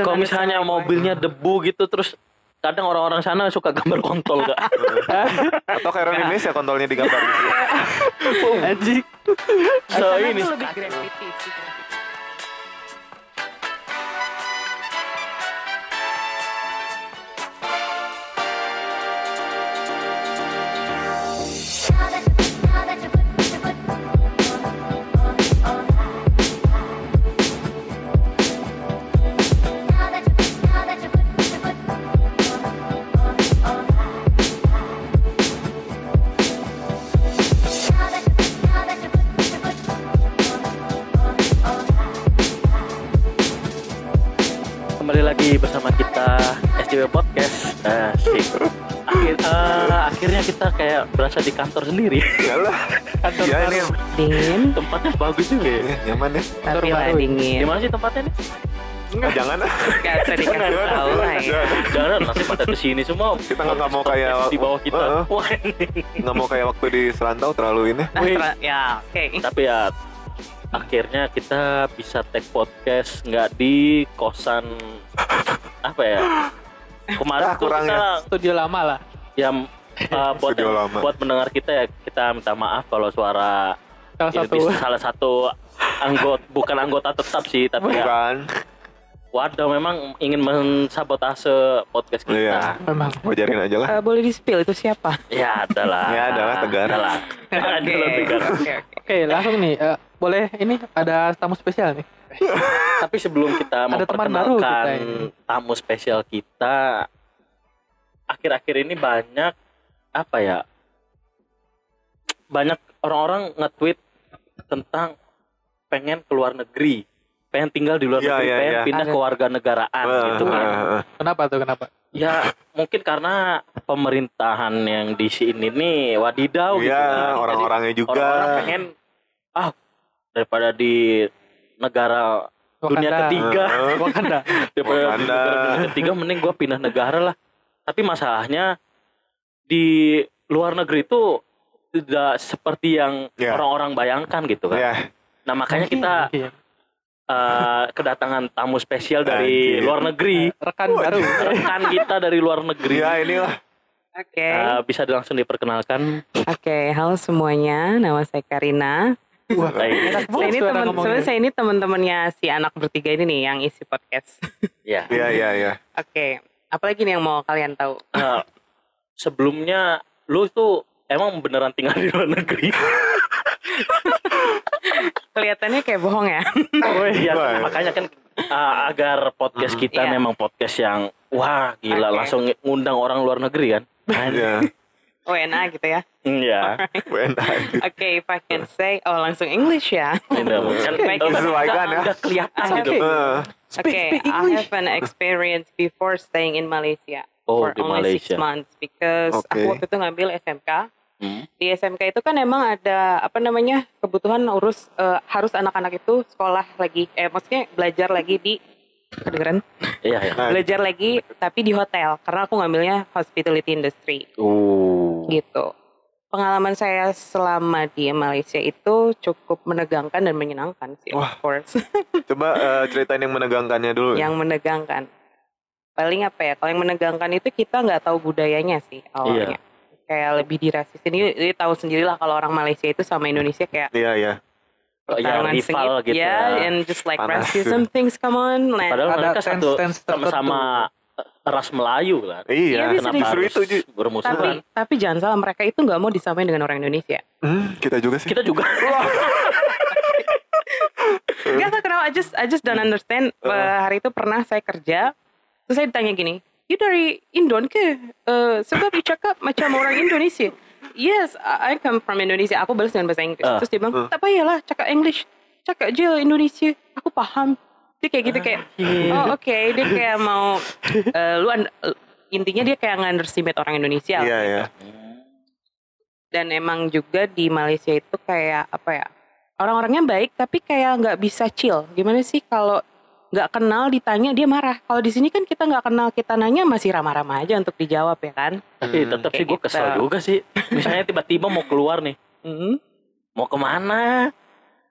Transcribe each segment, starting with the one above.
Kalau Dengan misalnya mobilnya debu gitu terus kadang orang-orang sana suka gambar kontol gak? Atau kayak orang Indonesia kontolnya digambar gitu. Anjing. so ini lebih graffiti sih. Podcast. Asik. Akhir, eh, akhirnya kita kayak berasa di kantor sendiri. Iyalah. kantor Iya, baru. ini. Dingin, Tempatnya bagus juga ya. Ya, nyaman ya. tapi lah baru. dingin. Di mana sih tempatnya nih? Ah, jangan ah. Gak usah dikasih tahu lah ya. Jangan nanti pada ke sini semua. Kita nggak mau kayak di bawah kita. Nggak mau kayak waktu di Serantau terlalu ini. Nah, ya, oke. Tapi ya akhirnya kita bisa take podcast nggak di kosan apa ya? Kemarin Ah, tuh kurang kita Studio lama lah. ya uh, buat Studio lama. buat mendengar kita ya kita minta maaf kalau suara Salah ya, satu. salah satu anggota bukan anggota tetap sih tapi ya Bukan. waduh memang ingin mensabotase podcast kita Iya. Memang. Wajarin aja lah. Eh, boleh di spill itu siapa? ya adalah Ya, adalah Tegar. adalah Tegar. oke, oke. Oke, langsung nih. eh, boleh ini ada tamu spesial nih. tapi sebelum kita Ada teman baru memperkenalkan kita ini. tamu spesial kita akhir-akhir ini banyak apa ya banyak orang-orang nge-tweet tentang pengen keluar negeri pengen tinggal di luar Iya, negeri iya, pengen iya. pindah Ada. ke warga negaraan Eh, gitu kan. Kenapa tuh? Kenapa? ya mungkin karena pemerintahan yang di sini nih wadidaw gitu Iya, kan. Orang-orangnya juga. orang-orang pengen ah daripada di negara dunia Wakanda. ketiga Heeh. Wakanda. daripada Wakanda. dunia ketiga mending gue pindah negara lah tapi masalahnya di luar negeri itu tidak seperti yang Ya. orang-orang bayangkan gitu kan Ya, nah makanya kita eh, kedatangan tamu spesial dari Anjir. luar negeri rekan baru. rekan kita dari luar negeri ya inilah. Oke, Eh, bisa langsung diperkenalkan oke. Halo semuanya, nama saya Karina. Wah, Saya ini suara teman, sebenarnya saya ini teman-temannya si anak bertiga ini nih yang isi podcast. ya Iya, iya, iya. Oke, apalagi nih yang mau kalian tahu? Eh, sebelumnya lu tuh emang beneran tinggal di luar negeri Kelihatannya kayak bohong ya. Oh iya, Wah. makanya kan uh, agar podcast kita Iya. memang podcast yang wah gila Oke. langsung ngundang orang luar negeri kan. Iya. WNA gitu ya. Iya. WNA. Oke, if I can say, oh langsung English ya. Kan Baik, udah- disesuaikan ya. udah kelihatan Oke. gitu. Eh, Okay, I have an experience before staying in Malaysia Oh, for di only six Malaysia. months because Oke. aku waktu itu ngambil SMK. Hmm. Di SMK itu kan emang ada apa namanya kebutuhan urus eh, harus anak-anak itu sekolah lagi, eh maksudnya belajar lagi di kedengeran Iya, iya. Belajar lagi tapi di hotel karena aku ngambilnya hospitality industry Uh. Gitu. Pengalaman saya selama di Malaysia itu cukup menegangkan dan menyenangkan sih, Wah. of course. Coba eh, ceritain yang menegangkannya dulu. yang menegangkan. Paling apa ya? Kalau yang menegangkan itu kita nggak tahu budayanya sih awalnya. Kayak lebih dirasisin. Ini, ini tahu sendirilah kalau orang Malaysia itu sama Indonesia kayak Iya, iya. Oh, ya, pertarungan rival sengit. gitu ya, ya. and just like Panas. racism things come on. Nah, Padahal Ada mereka satu sama-sama ras Melayu kan. Iya, Iya, Kenapa justru harus itu Ji. tapi bermusuhan? tapi jangan salah mereka itu nggak mau disamain dengan orang Indonesia. Hmm, kita juga sih. Kita juga. Enggak enggak kenapa I just I just don't understand. Uh. Hari itu pernah saya kerja, terus saya ditanya gini, you dari Indon ke? Eh, sebab you cakap macam orang Indonesia. Yes, I I come from Indonesia. Aku balas dengan bahasa Inggris. Uh. Terus dia bilang, Uh. tak payahlah cakap English. Cakap je Indonesia. Aku paham. Dia kayak gitu kayak, oh oke. Dia kayak mau, eh, lu intinya dia kayak nge-underestimate orang Indonesia. Iya, iya. Dan emang juga di Malaysia itu kayak apa ya? Orang-orangnya baik tapi kayak nggak bisa chill. Gimana sih kalau nggak kenal ditanya dia marah. Kalau di sini kan kita nggak kenal kita nanya masih ramah-ramah aja untuk dijawab ya kan. Tapi tetap sih gue kesel gitu. juga sih. Misalnya tiba-tiba mau keluar nih, Hmm. mau ke mana?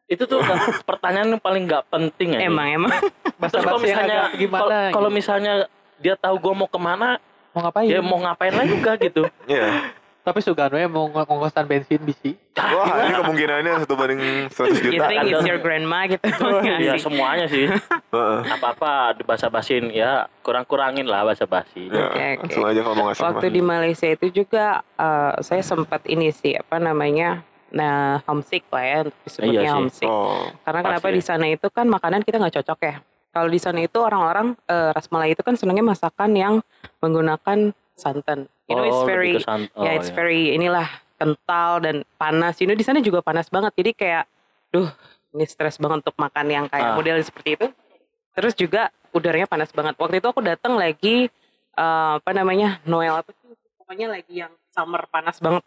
Itu tuh kan pertanyaan yang paling nggak penting ya. Emang emang. Bahasa Terus kalau misalnya gimana? kalau- kalau gitu. misalnya dia tahu gue mau ke mana, mau ngapain? ya mau ngapain lagi juga gitu. Iya. Tapi Sugano ya mau ng- ngongkosan bensin bisi. Wah, ini kemungkinannya satu banding 100 You juta. think it's your grandma gitu. Iya Ngasih. semuanya sih. Heeh. Apa-apa bahasa basin ya kurang-kurangin lah bahasa basi. Ya, Oke, oke. langsung aja kalau mau ngasih Waktu mah. di Malaysia itu juga eh, saya sempat ini sih apa namanya nah homesick lah ya untuk disebutnya Iya sih. homesick. Oh, Karena kenapa ya. di sana itu kan makanan kita nggak cocok ya. Kalau di sana itu orang-orang eh, ras Malay itu kan senangnya masakan yang menggunakan santan. You know it's Oh, lebih very ke san- ya oh, it's iya. very inilah kental dan panas. You know di sana juga panas banget. Jadi kayak duh ini stres banget untuk makan yang kayak Ah. model seperti itu. Terus juga udaranya panas banget. Waktu itu aku datang lagi eh, apa namanya Noel apa sih? Pokoknya lagi yang summer panas banget.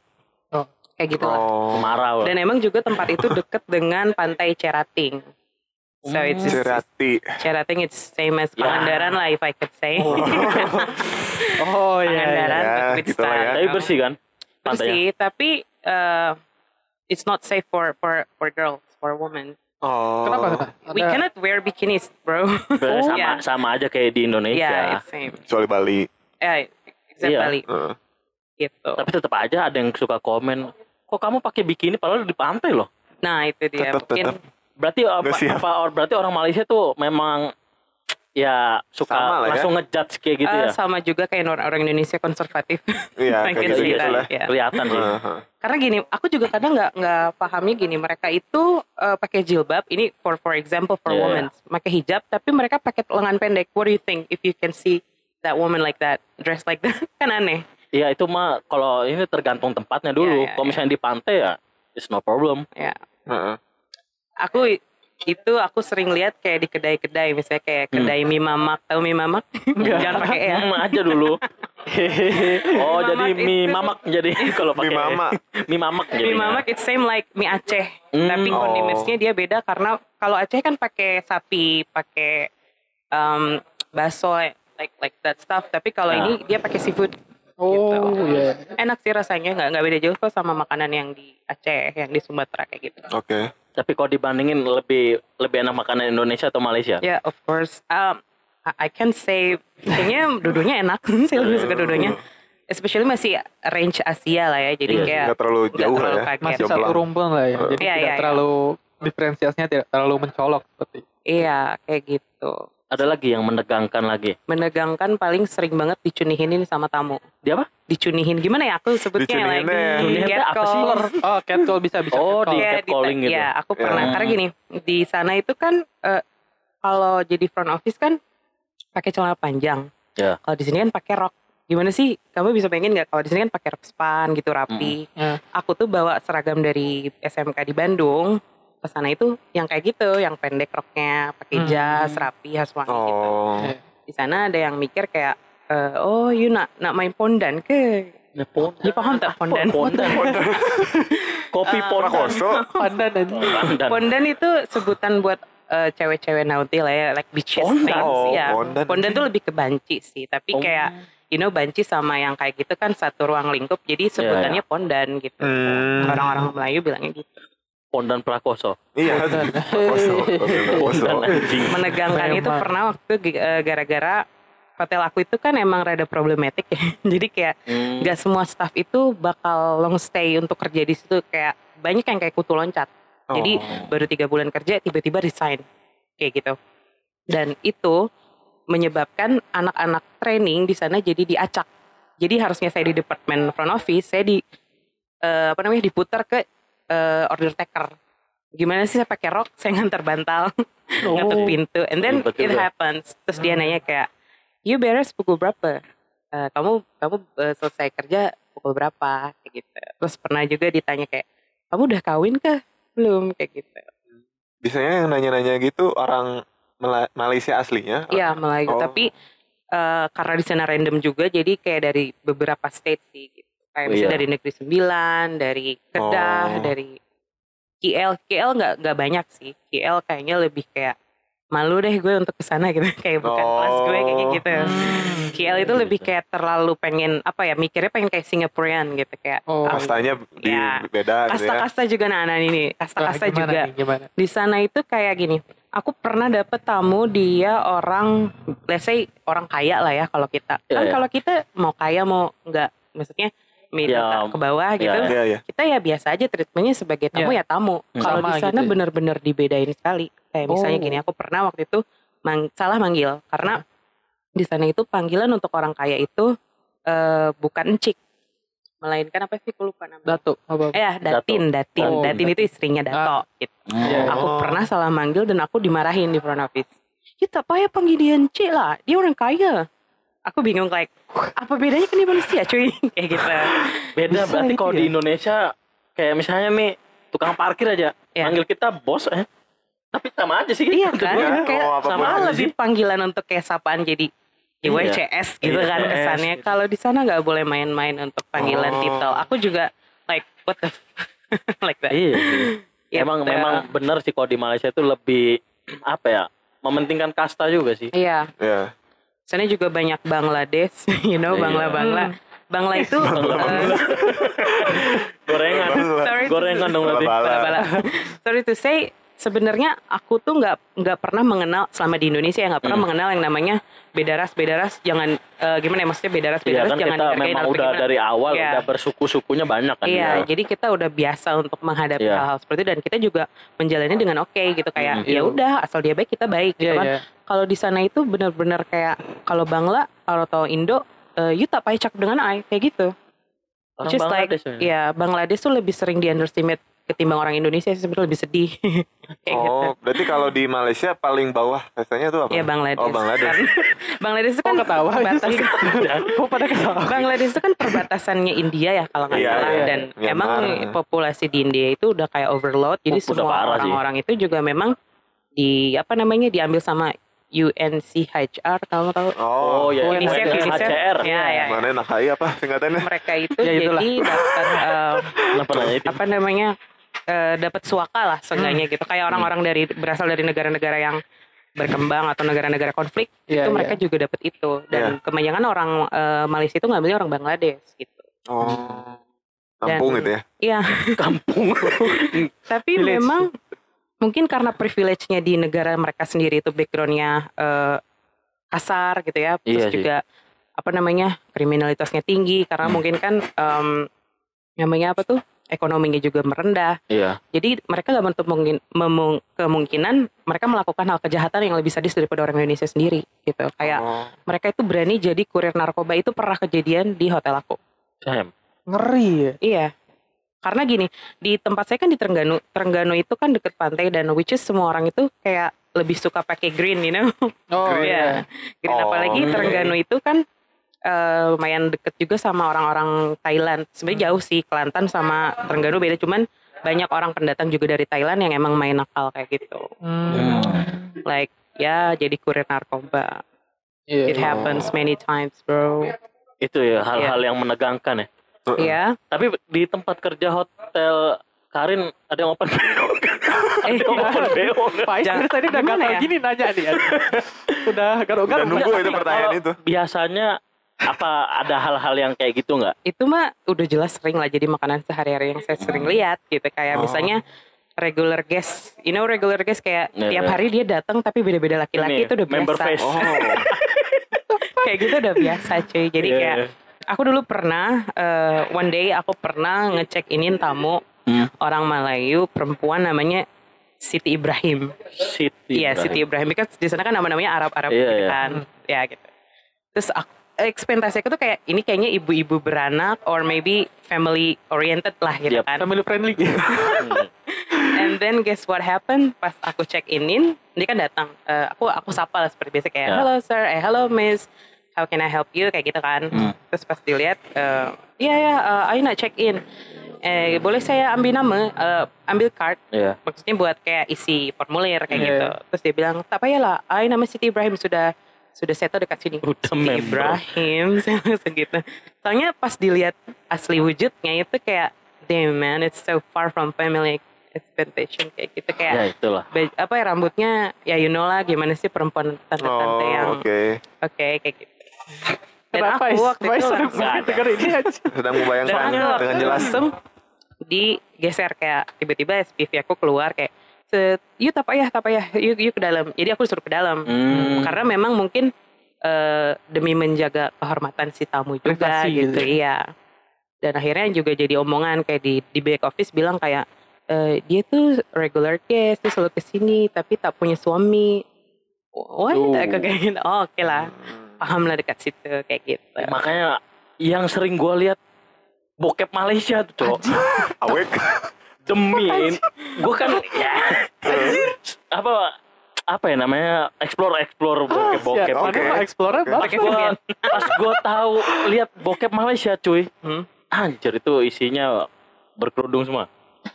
Oh. Kayak gitu lah. oh. Kemarau. Dan emang juga tempat itu deket dengan pantai Cerating. So Hmm. it's Cerati. Cerating it's same as Ya. Pangandaran lah if I could say. Oh iya. Pangandaran Ya, with gitu lah ya. Tapi bersih kan? Pantainya. Bersih, tapi uh, it's not safe for for for girls, for women. Oh. Kenapa? We cannot wear bikinis, bro. Sebenarnya sama Yeah. sama aja kayak di Indonesia. yeah, it's same. Kecuali Bali. Yeah, except Iya. Bali Heeh. gitu. Tapi tetap aja ada yang suka komen, kok kamu pakai bikini padahal di pantai loh. Nah, itu dia. Tetap, Mungkin tetap. Berarti apa, Nggak siap. apa berarti orang Malaysia tuh memang ya suka Sama lah ya. langsung ngejudge kayak gitu uh, ya. sama juga kayak orang, orang Indonesia konservatif. Iya, Mungkin kayak gitu gitu lah. ya. Kelihatan sih. Heeh. Karena gini, aku juga kadang nggak nggak pahami gini, mereka itu uh, pakai jilbab. Ini for for example for Yeah. women, pakai hijab, tapi mereka pakai lengan pendek. What do you think if you can see that woman like that, dressed like that? kan aneh. Iya itu mah kalau ini tergantung tempatnya dulu. Iya, iya, kalau iya. misalnya di pantai ya it's no problem. Ya, Heeh. aku itu aku sering lihat kayak di kedai-kedai, misalnya kayak Hmm. kedai mie mamak, tahu mie mamak? Jangan pakai ya. Hmm, aja dulu. oh Mie jadi mamak mie itu- mamak jadi kalau pakai Mie mama. mie mamak jadi. Mie mamak it's same like mie Aceh, Hmm. tapi Oh. kondimennya dia beda karena kalau Aceh kan pakai sapi, pakai um, bakso like like that stuff, tapi kalau Nah. ini dia pakai seafood. Oh Gitu. iya. Enak sih rasanya, nggak nggak beda jauh kok sama makanan yang di Aceh, yang di Sumatera kayak gitu. Oke. Tapi kalau dibandingin lebih lebih enak makanan Indonesia atau Malaysia? Ya, of course. Um, I can say kayaknya dudunya enak, saya lebih suka dudunya. Especially masih range Asia lah ya, jadi Iya, kayak Nggak terlalu jauh terlalu lah ya. kaget. Masih satu rumpun lah ya. Jadi Iya, tidak iya, iya. terlalu diferensiasinya tidak terlalu mencolok seperti. iya kayak gitu. Ada lagi yang menegangkan lagi. Menegangkan paling sering banget dicunihin ini sama tamu. Dia apa? Dicunihin gimana ya aku sebutnya lagi ya. Cunihin apa sih? catcall. Oh, catcall bisa bisa. Oh, catcall. di- catcalling di- gitu. Iya, aku Ya. pernah. Karena gini, di sana itu kan eh, kalau jadi front office kan pakai celana panjang. Ya. Kalau di sini kan pakai rok. Gimana sih? Kamu bisa pengen nggak kalau di sini kan pakai rok span gitu rapi. Hmm. Aku tuh bawa seragam dari SMK di Bandung ke sana itu yang kayak gitu, yang pendek roknya, pakai Hmm. jas rapi, khas wangi gitu. Oh. Iya. Di sana ada yang mikir kayak, eh, oh you nak nak main pondan ke? Ya, pondan. Dia paham tak pondan? Pondan. Kopi Ah. pondan. Pondan. Pondan itu sebutan buat eh, cewek-cewek naughty lah ya, like beaches Pondan? things. Oh, ya. pondan. Pondan tuh lebih ke banci sih, tapi Oh. kayak you know banci sama yang kayak gitu kan satu ruang lingkup, jadi sebutannya pondan gitu. Hmm. Orang-orang Melayu bilangnya gitu. Pondan Prakoso. Iya. Prakoso. Menegangkan itu pernah waktu eh, gara-gara hotel aku itu kan emang rada problematik ya. jadi kayak Hmm. nggak semua staff itu bakal long stay untuk kerja di situ kayak banyak yang kayak kutu loncat. Jadi Oh. baru tiga bulan kerja tiba-tiba resign kayak gitu. Dan itu menyebabkan anak-anak training di sana jadi diacak. Jadi harusnya saya di departemen front office, saya di eh, apa namanya diputar ke eh, order taker. Gimana sih saya pakai rok, saya ngantar bantal, ngetuk pintu, and then Ribet it happens. Terus dia nanya kayak, you beres pukul berapa? Eh, kamu kamu eh, selesai kerja pukul berapa? Kayak gitu. Terus pernah juga ditanya kayak, kamu udah kawin kah? Belum kayak gitu. Biasanya yang nanya-nanya gitu orang Malaysia aslinya. Iya Melayu, Oh. tapi eh, karena di sana random juga, jadi kayak dari beberapa state sih. Gitu. Kayak Oh, misalnya iya. dari Negeri Sembilan, dari Kedah, Oh. dari KL. KL nggak nggak banyak sih. KL kayaknya lebih kayak malu deh gue untuk ke sana gitu kayak bukan Oh. kelas gue kayak gitu Hmm. KL itu lebih kayak terlalu pengen apa ya mikirnya pengen kayak Singaporean gitu kayak Oh. um, Kastanya di Ya. beda gitu ya. kasta-kasta juga nah, nah ini Wah, kasta-kasta gimana juga nih, gimana? di sana itu kayak gini aku pernah dapet tamu dia orang let's say orang kaya lah ya kalau kita Iya, kan iya. kalau kita mau kaya mau nggak maksudnya middle Ya, ke bawah gitu ya. Iya, iya. kita ya biasa aja treatmentnya sebagai tamu ya tamu Hmm. kalau di sana gitu ya. bener-bener dibedain sekali kayak misalnya Oh. gini aku pernah waktu itu mang- salah manggil karena di sana itu panggilan untuk orang kaya itu eh, bukan encik melainkan apa sih aku lupa namanya Dato apa? Eh, ya, Datin, Datin. Oh, Datin itu istrinya Dato. gitu. Iya, Aku Oh. pernah salah manggil dan aku dimarahin di front office. Kita payah panggil dia Encik lah, dia orang kaya. Aku bingung like, apa bedanya kan dia manusia cuy? Kayak gitu. Beda Bisa berarti gitu kalau ya? di Indonesia kayak misalnya Mi tukang parkir aja Iya. manggil kita bos eh. Tapi sama aja sih iya kan? Ya, kayak apa pun sama aja lebih panggilan untuk kayak sapaan jadi Iya. YCS gitu Iya, kan kesannya. gitu. Kalau di sana nggak boleh main-main untuk panggilan Oh. titel. Aku juga like what the like that. Iya. sih. Gitu. Emang memang bener sih kalau di Malaysia itu lebih apa ya? Mementingkan kasta juga sih. Iya. Iya. Sana juga banyak Bangladesh, you know, Iya. Bangla-Bangla. Bangla itu eh, Gorengan. sorry to- Gorengan dong nanti. Sorry to say, sebenarnya aku tuh nggak nggak pernah mengenal selama di Indonesia ya nggak pernah Hmm. mengenal yang namanya beda ras beda ras jangan eh, gimana ya maksudnya beda ras beda Iya ras kan jangan kita memang udah gimana. dari awal Iya. udah bersuku-sukunya banyak kan. Iya, ya. jadi kita udah biasa untuk menghadapi Iya. hal-hal seperti itu dan kita juga menjalani dengan oke gitu kayak Hmm. ya udah asal dia baik kita baik gitu Iya, kan. iya. Kalau di sana itu benar-benar kayak kalau Bangla atau Indo eh, you tak payah cakap dengan I kayak gitu. Orang Just like, Bangladesh. ya. ya Bangladesh tuh lebih sering di underestimate ketimbang orang Indonesia sih sebenarnya lebih sedih. kayak gitu. Oh, berarti kalau di Malaysia paling bawah kastanya tuh apa? Ya Bangladesh. Oh, Bangladesh. Kan, Bangladesh itu kan Kok ketawa perbatasan. Kok pada ketawa? Bangladesh itu kan perbatasannya India ya kalau nggak Iya, salah iya. dan Myanmar. emang populasi di India itu udah kayak overload jadi Oh, semua parah sih. orang-orang itu juga memang di apa namanya diambil sama UNCHR kalau tahu Oh, Oh, ya. UNICEF UNHCR. UNICEF ya ya, ya. Mana nakai apa singkatannya? mereka itu Ya, jadi dapat eh, itu? apa namanya eh, dapat suaka lah seenggaknya Hmm. gitu kayak orang-orang dari berasal dari negara-negara yang berkembang atau negara-negara konflik Iya, itu mereka iya. juga dapat itu dan kebanyakan orang eh, Malaysia itu ngambilnya orang Bangladesh gitu Oh. Kampung Dan- gitu ya. iya Kampung. tapi Village. memang mungkin karena privilege-nya di negara mereka sendiri itu backgroundnya eh, kasar gitu ya terus Iya sih. juga apa namanya kriminalitasnya tinggi karena Hmm. mungkin kan em, namanya apa tuh ekonominya juga merendah Iya. Jadi mereka gak menutup mungkin, memung- kemungkinan mereka melakukan hal kejahatan yang lebih sadis daripada orang Indonesia sendiri gitu. Kayak Oh. mereka itu berani jadi kurir narkoba itu pernah kejadian di hotel aku. Sam. Ngeri ya. Iya. Karena gini, di tempat saya kan di Terengganu. Terengganu itu kan deket pantai dan which is semua orang itu kayak lebih suka pakai green, you know. Oh Green. Iya. Green Oh, apalagi. Terengganu itu kan eh, lumayan deket juga sama orang-orang Thailand. Sebenarnya jauh sih Kelantan sama Terengganu beda cuman banyak orang pendatang juga dari Thailand yang emang main nakal kayak gitu. Hmm. Like ya jadi kurir narkoba. Iya. It happens many times, bro. Itu ya hal-hal yang menegangkan ya. Ya. Tapi di tempat kerja hotel Karin ada yang open BO. Eh, Ada yang open BO. Pak tadi udah gagal ya? gini nanya nih. udah Udah garuk-garuk. nunggu itu pertanyaan itu. Biasanya apa ada hal-hal yang kayak gitu nggak? itu mah udah jelas sering lah jadi makanan sehari-hari yang saya sering lihat gitu kayak Oh. misalnya regular guest, you know regular guest kayak Iya, tiap iya. hari dia datang tapi beda-beda laki-laki Ini, itu udah member biasa. face. Oh. kayak gitu udah biasa cuy. Jadi Iya, kayak iya. aku dulu pernah eh, one day aku pernah ngecek inin tamu Hmm. orang Melayu perempuan namanya Siti Ibrahim. Siti. Iya. Siti Ibrahim kan di sana kan nama-namanya Arab-Arab Iya, gitu iya. kan. Ya gitu. Terus aku, ekspektasi aku tuh kayak ini kayaknya ibu-ibu beranak or maybe family oriented lah gitu Yep. kan. Family friendly. Hmm. And then guess what happened? Pas aku check inin, dia kan datang. Eh, aku aku sapa lah seperti biasa kayak Ya. hello sir, eh hello miss, how can I help you kayak gitu kan. Hmm. Terus pas dilihat, eh, iya ya, eh, ayo nak check in. Eh boleh saya ambil nama, eh, ambil card. Iya. Maksudnya buat kayak isi formulir kayak Iya. gitu. Terus dia bilang tak payahlah, ayo nama Siti Ibrahim sudah sudah settle dekat sini. Udah Siti member. Ibrahim, saya langsung gitu. Soalnya pas dilihat asli wujudnya itu kayak, damn man, it's so far from family expectation kayak gitu kayak Ya itulah. apa ya rambutnya ya you know lah gimana sih perempuan tante-tante Oh, yang oke. oke kayak gitu. Dan Kenapa aku waktu itu denger ini aja. Sedang dan membayangkan dengan jelas. langsung digeser kayak tiba-tiba SPV aku keluar kayak set yuk tap ayah tap ayah yuk yuk ke dalam jadi aku suruh ke dalam Hmm. karena memang mungkin eh, demi menjaga kehormatan si tamu juga gitu gitu. iya dan akhirnya juga jadi omongan kayak di di back office bilang kayak eh, dia tuh regular guest dia selalu ke sini tapi tak punya suami what Tuh. aku kayak gitu oh, oke lah paham lah dekat situ kayak gitu Makanya yang sering gua lihat bokep Malaysia tuh, Cok. Awek. Demi gue kan ya apa apa ya namanya explore explore bokep bokep. Siap. oke. Waduh, Explorer Pas banget. gua pas gua tahu lihat bokep Malaysia cuy, Hmm. anjir itu isinya berkerudung semua.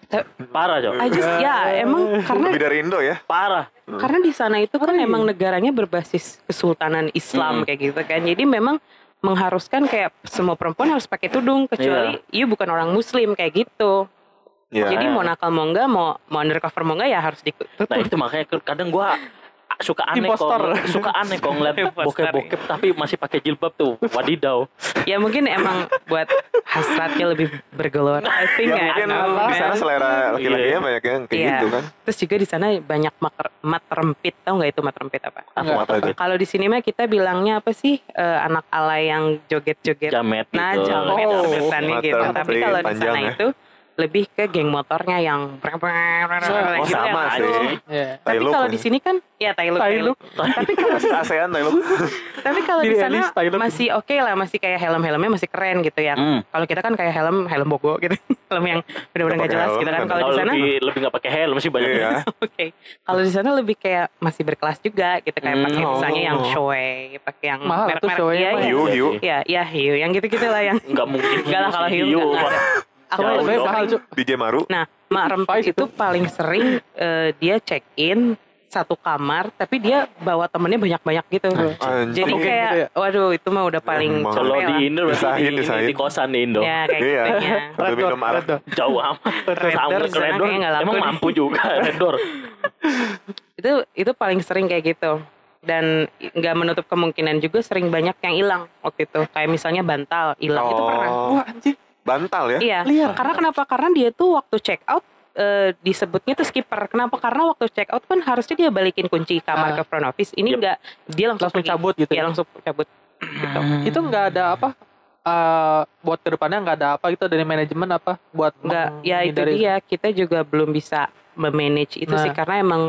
Ta- Parah cok, I just ya emang karena Lebih dari Indo ya. parah. karena di sana itu kan emang negaranya berbasis kesultanan Islam Mm. kayak gitu kan jadi memang mengharuskan kayak semua perempuan harus pakai tudung kecuali you bukan orang muslim kayak gitu Iya. jadi mau nakal mau enggak mau mau undercover mau enggak ya harus ditutup Nah itu makanya kadang gua suka aneh kok, suka aneh kok ngeliat bokep-bokep tapi masih pakai jilbab tuh, wadidaw. ya mungkin emang buat hasratnya lebih bergelora I think Ya ya, mungkin di sana man. selera laki-lakinya Iya. banyak yang kayak Iya. gitu kan. terus juga di sana banyak mak- mat rempit tau nggak itu mat rempit apa kalau di sini mah kita bilangnya apa sih Eh, anak alay yang joget-joget jamet Nah, gitu. jamet Oh, gitu. Tapi kalau di sana ya. itu lebih ke geng motornya yang Oh gitu sama yang sih. aduh. Iya. Tapi Tailuk kalau ya. di sini kan ya tailuk. Tapi kalau ASEAN tapi kalau di sana masih oke lah, masih kayak helm-helmnya masih keren gitu ya. Hmm. Kalau kita kan kayak helm helm bogo gitu. helm yang benar-benar nggak Pakai jelas helm gitu kan. kan. Kalau Kalau di sana lebih lebih nggak pakai helm sih banyak. Iya. oke. Kalau di sana lebih kayak masih berkelas juga gitu kayak Hmm. pakai misalnya yang Oh. Shoei, pakai yang merek-merek iya, iya. Hiu, hiu. Iya, iya hiu yang gitu-gitu lah yang Nggak mungkin. Enggak lah kalau hiu Aku Jauh dong. mahal, Cuk. DJ Maru. Nah, Mak Rempit Pahit itu paling sering eh, dia check in satu kamar, tapi dia bawa temennya banyak-banyak gitu. Anjing. Jadi kayak, gitu ya? waduh itu mah udah paling Emang. Kalau di. Indo berarti Disahin, di, ini, disahin. di kosan di Indo. Ya kayak Iya. gitu ya. Minum arak. Red Door. Jauh amat. Red Sama Door ke sana Red Door. kayaknya nggak laku Emang mampu juga Red Door. Itu itu paling sering kayak gitu. Dan nggak menutup kemungkinan juga sering banyak yang hilang waktu itu. Kayak misalnya bantal hilang itu pernah. Oh, Wah anjing. Bantal ya? Iya. Liar. Karena kenapa? Karena dia tuh waktu check out eh, disebutnya tuh skipper. Kenapa? Karena waktu check out kan harusnya dia balikin kunci kamar Ah. ke front office. Ini Yep. enggak, dia langsung, Langsung pergi. cabut gitu. Iya langsung cabut. Gitu. Itu nggak ada apa? eh, buat ke depannya nggak ada apa gitu dari manajemen apa buat Enggak, ya itu dia. Kita juga belum bisa memanage itu sih Nah. karena emang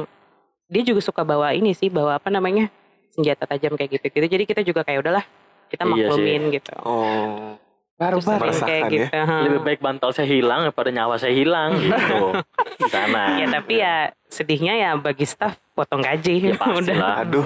dia juga suka bawa ini sih, bawa apa namanya senjata tajam kayak gitu. gitu. Jadi kita juga kayak udahlah kita Iya sih. maklumin gitu. Oh. Baru Sering baru Meresahkan kayak ya. gitu. ha. Lebih baik bantal saya hilang daripada nyawa saya hilang gitu. Di sana. Ya tapi ya sedihnya ya bagi staff potong gaji. Ya, pastilah. Aduh.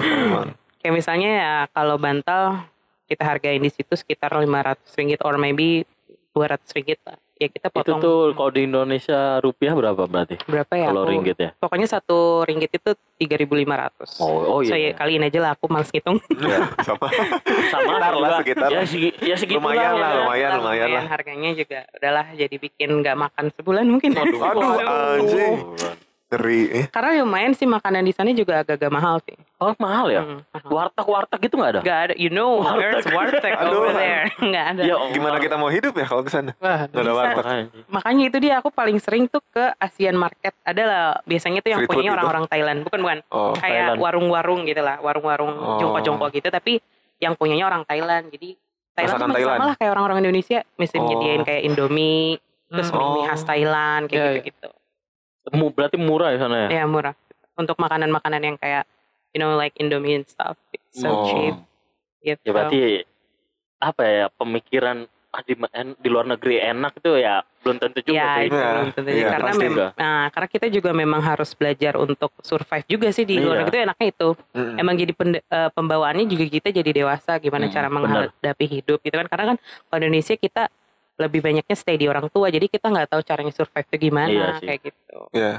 Kayak misalnya ya kalau bantal kita hargain di situ sekitar 500 ringgit or maybe 200 ringgit lah. Ya kita Itu potong tuh kalau di Indonesia rupiah berapa berarti? berapa ya? Kalau Aku- ringgit ya. Pokoknya satu ringgit itu 3.500. Oh, oh So iya. ya kaliin aja lah aku males ngitung. Sama. Sama Sekitar lah, sekitar. Ya, segi, ya segitu Lumayan lah, ya. lumayan, lumayan lah. Harganya juga udahlah jadi bikin nggak makan sebulan mungkin. Aduh, anjing. Eh. Karena lumayan sih makanan di sana juga agak-agak mahal sih. Oh mahal ya? Hmm, mahal. Warteg-warteg gitu nggak ada? Gak ada, you know, there's warteg Aduh. over there. Nggak ada. Ya, Gimana kita mau hidup ya kalau ke sana? Wah, Nggak ada warteg. Makanya. Makanya itu dia aku paling sering tuh ke Asian Market. Adalah biasanya tuh yang Street gitu? orang-orang Thailand, bukan bukan. Oh. Kayak warung-warung gitu lah, warung-warung Oh. jongkok-jongkok gitu tapi yang punyanya orang Thailand. Jadi Thailand Masakan Thailand? sama lah kayak orang-orang Indonesia, mesti Oh. nyediain kayak Indomie, terus Hmm. mie mie Oh. khas Thailand kayak Iya, iya. gitu-gitu. Mu- Berarti murah di sana ya? Ya murah. Untuk makanan-makanan yang kayak you know like Indomie and stuff. It's so Oh. cheap gitu. Ya berarti apa ya pemikiran ah, di, en- di luar negeri enak itu ya belum tentu juga ya sih. itu Iya, belum tentu iya, karena mem- enggak. nah karena kita juga memang harus belajar untuk survive juga sih di luar Iya. negeri itu enaknya itu Mm-mm. emang jadi pende- eh, pembawaannya juga kita jadi dewasa gimana Hmm, cara benar. menghadapi hidup gitu kan karena kan kalau Indonesia kita lebih banyaknya stay di orang tua jadi kita nggak tahu caranya survive itu gimana Iya sih. kayak gitu Ya.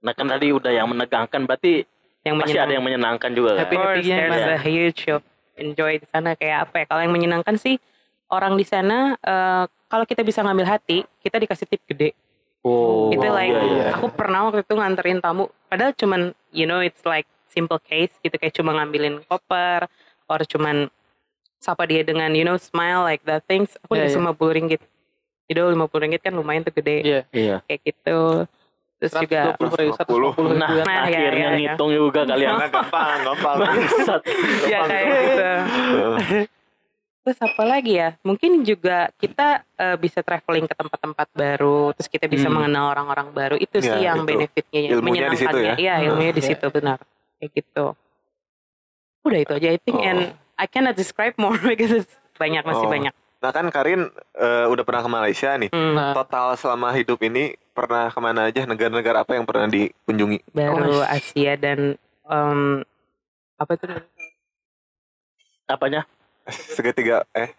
Nah kan tadi udah yang menegangkan berarti yang pasti ada yang menyenangkan juga. Kan? Happy-happy-nya there's gimana? a huge of enjoy di sana kayak apa ya? Kalau yang menyenangkan sih orang di sana eh, kalau kita bisa ngambil hati, kita dikasih tip gede. Oh, itu like iya, iya. aku pernah waktu itu nganterin tamu padahal cuman you know it's like simple case gitu kayak cuma ngambilin koper or cuman sapa dia dengan you know smile like that things aku Iya, dikasih iya. lima puluh ringgit itu lima puluh ringgit kan lumayan tuh gede Iya. Iya. kayak gitu terus juga 120 ribu, 150 ribu Nah, ya. Nah, iya, akhirnya iya, iya. ngitung juga kalian. Karena gampang, gampang. Bangsat. ya kayak gitu terus apa lagi ya mungkin juga kita eh, bisa traveling ke tempat-tempat baru terus kita bisa Hmm. mengenal orang-orang baru itu sih Ya, yang itu. benefitnya yang Ilmunya di situ menyenangkannya iya ilmunya di Iya. situ benar kayak gitu udah itu aja I think Oh. and I cannot describe more because it's banyak masih Oh. banyak Nah kan Karin eh, udah pernah ke Malaysia nih. Hmm, Nah, Total selama hidup ini pernah ke mana aja? Negara-negara apa yang pernah dikunjungi? baru Oh, Asia dan em, apa itu Apanya? Segitiga eh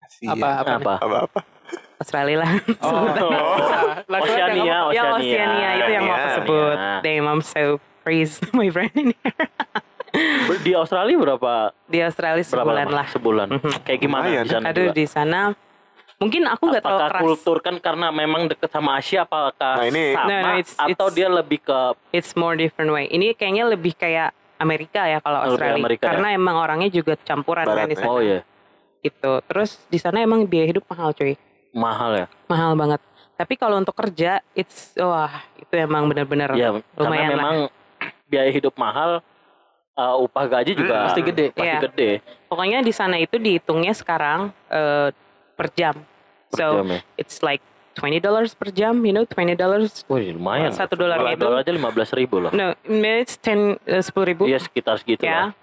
Asia. apa apa? Apa? Apa apa? Australia lah Oh, Oh. Oceania, apa-apa. ya Oceania. Oceania itu yang mau aku Oceania. sebut damn I'm so praise my friend ini Di Australia berapa? di Australia Berapa sebulan lama? lah Sebulan. Mhm. Kayak gimana Lumayan. di sana? Aduh juga? di sana mungkin aku nggak Apakah keras. kultur kan karena memang deket sama Asia apakah Nah, ini- sama No, no, it's- atau it's- dia lebih ke It's more different way. Ini kayaknya lebih kayak Amerika ya kalau Lebih Australia. Amerika ya? Karena emang orangnya juga campuran kan Barat di ya. sana. oh ya Gitu. Terus di sana emang biaya hidup mahal cuy. mahal ya? Mahal banget. Tapi kalau untuk kerja, it's wah itu emang bener-bener Ya karena lumayan lah. memang biaya hidup mahal uh, upah gaji juga Pasti gede. Pasti Iya. gede. Pokoknya di sana itu dihitungnya sekarang eh, per jam. per So jam ya. it's like 20 dollars per jam, you know, 20 dollars. Wih lumayan. Satu dolar Satu itu- dolar aja lima belas ribu loh. No, it's 10 eh, 10 ribu. Iya sekitar segitu ya. lah.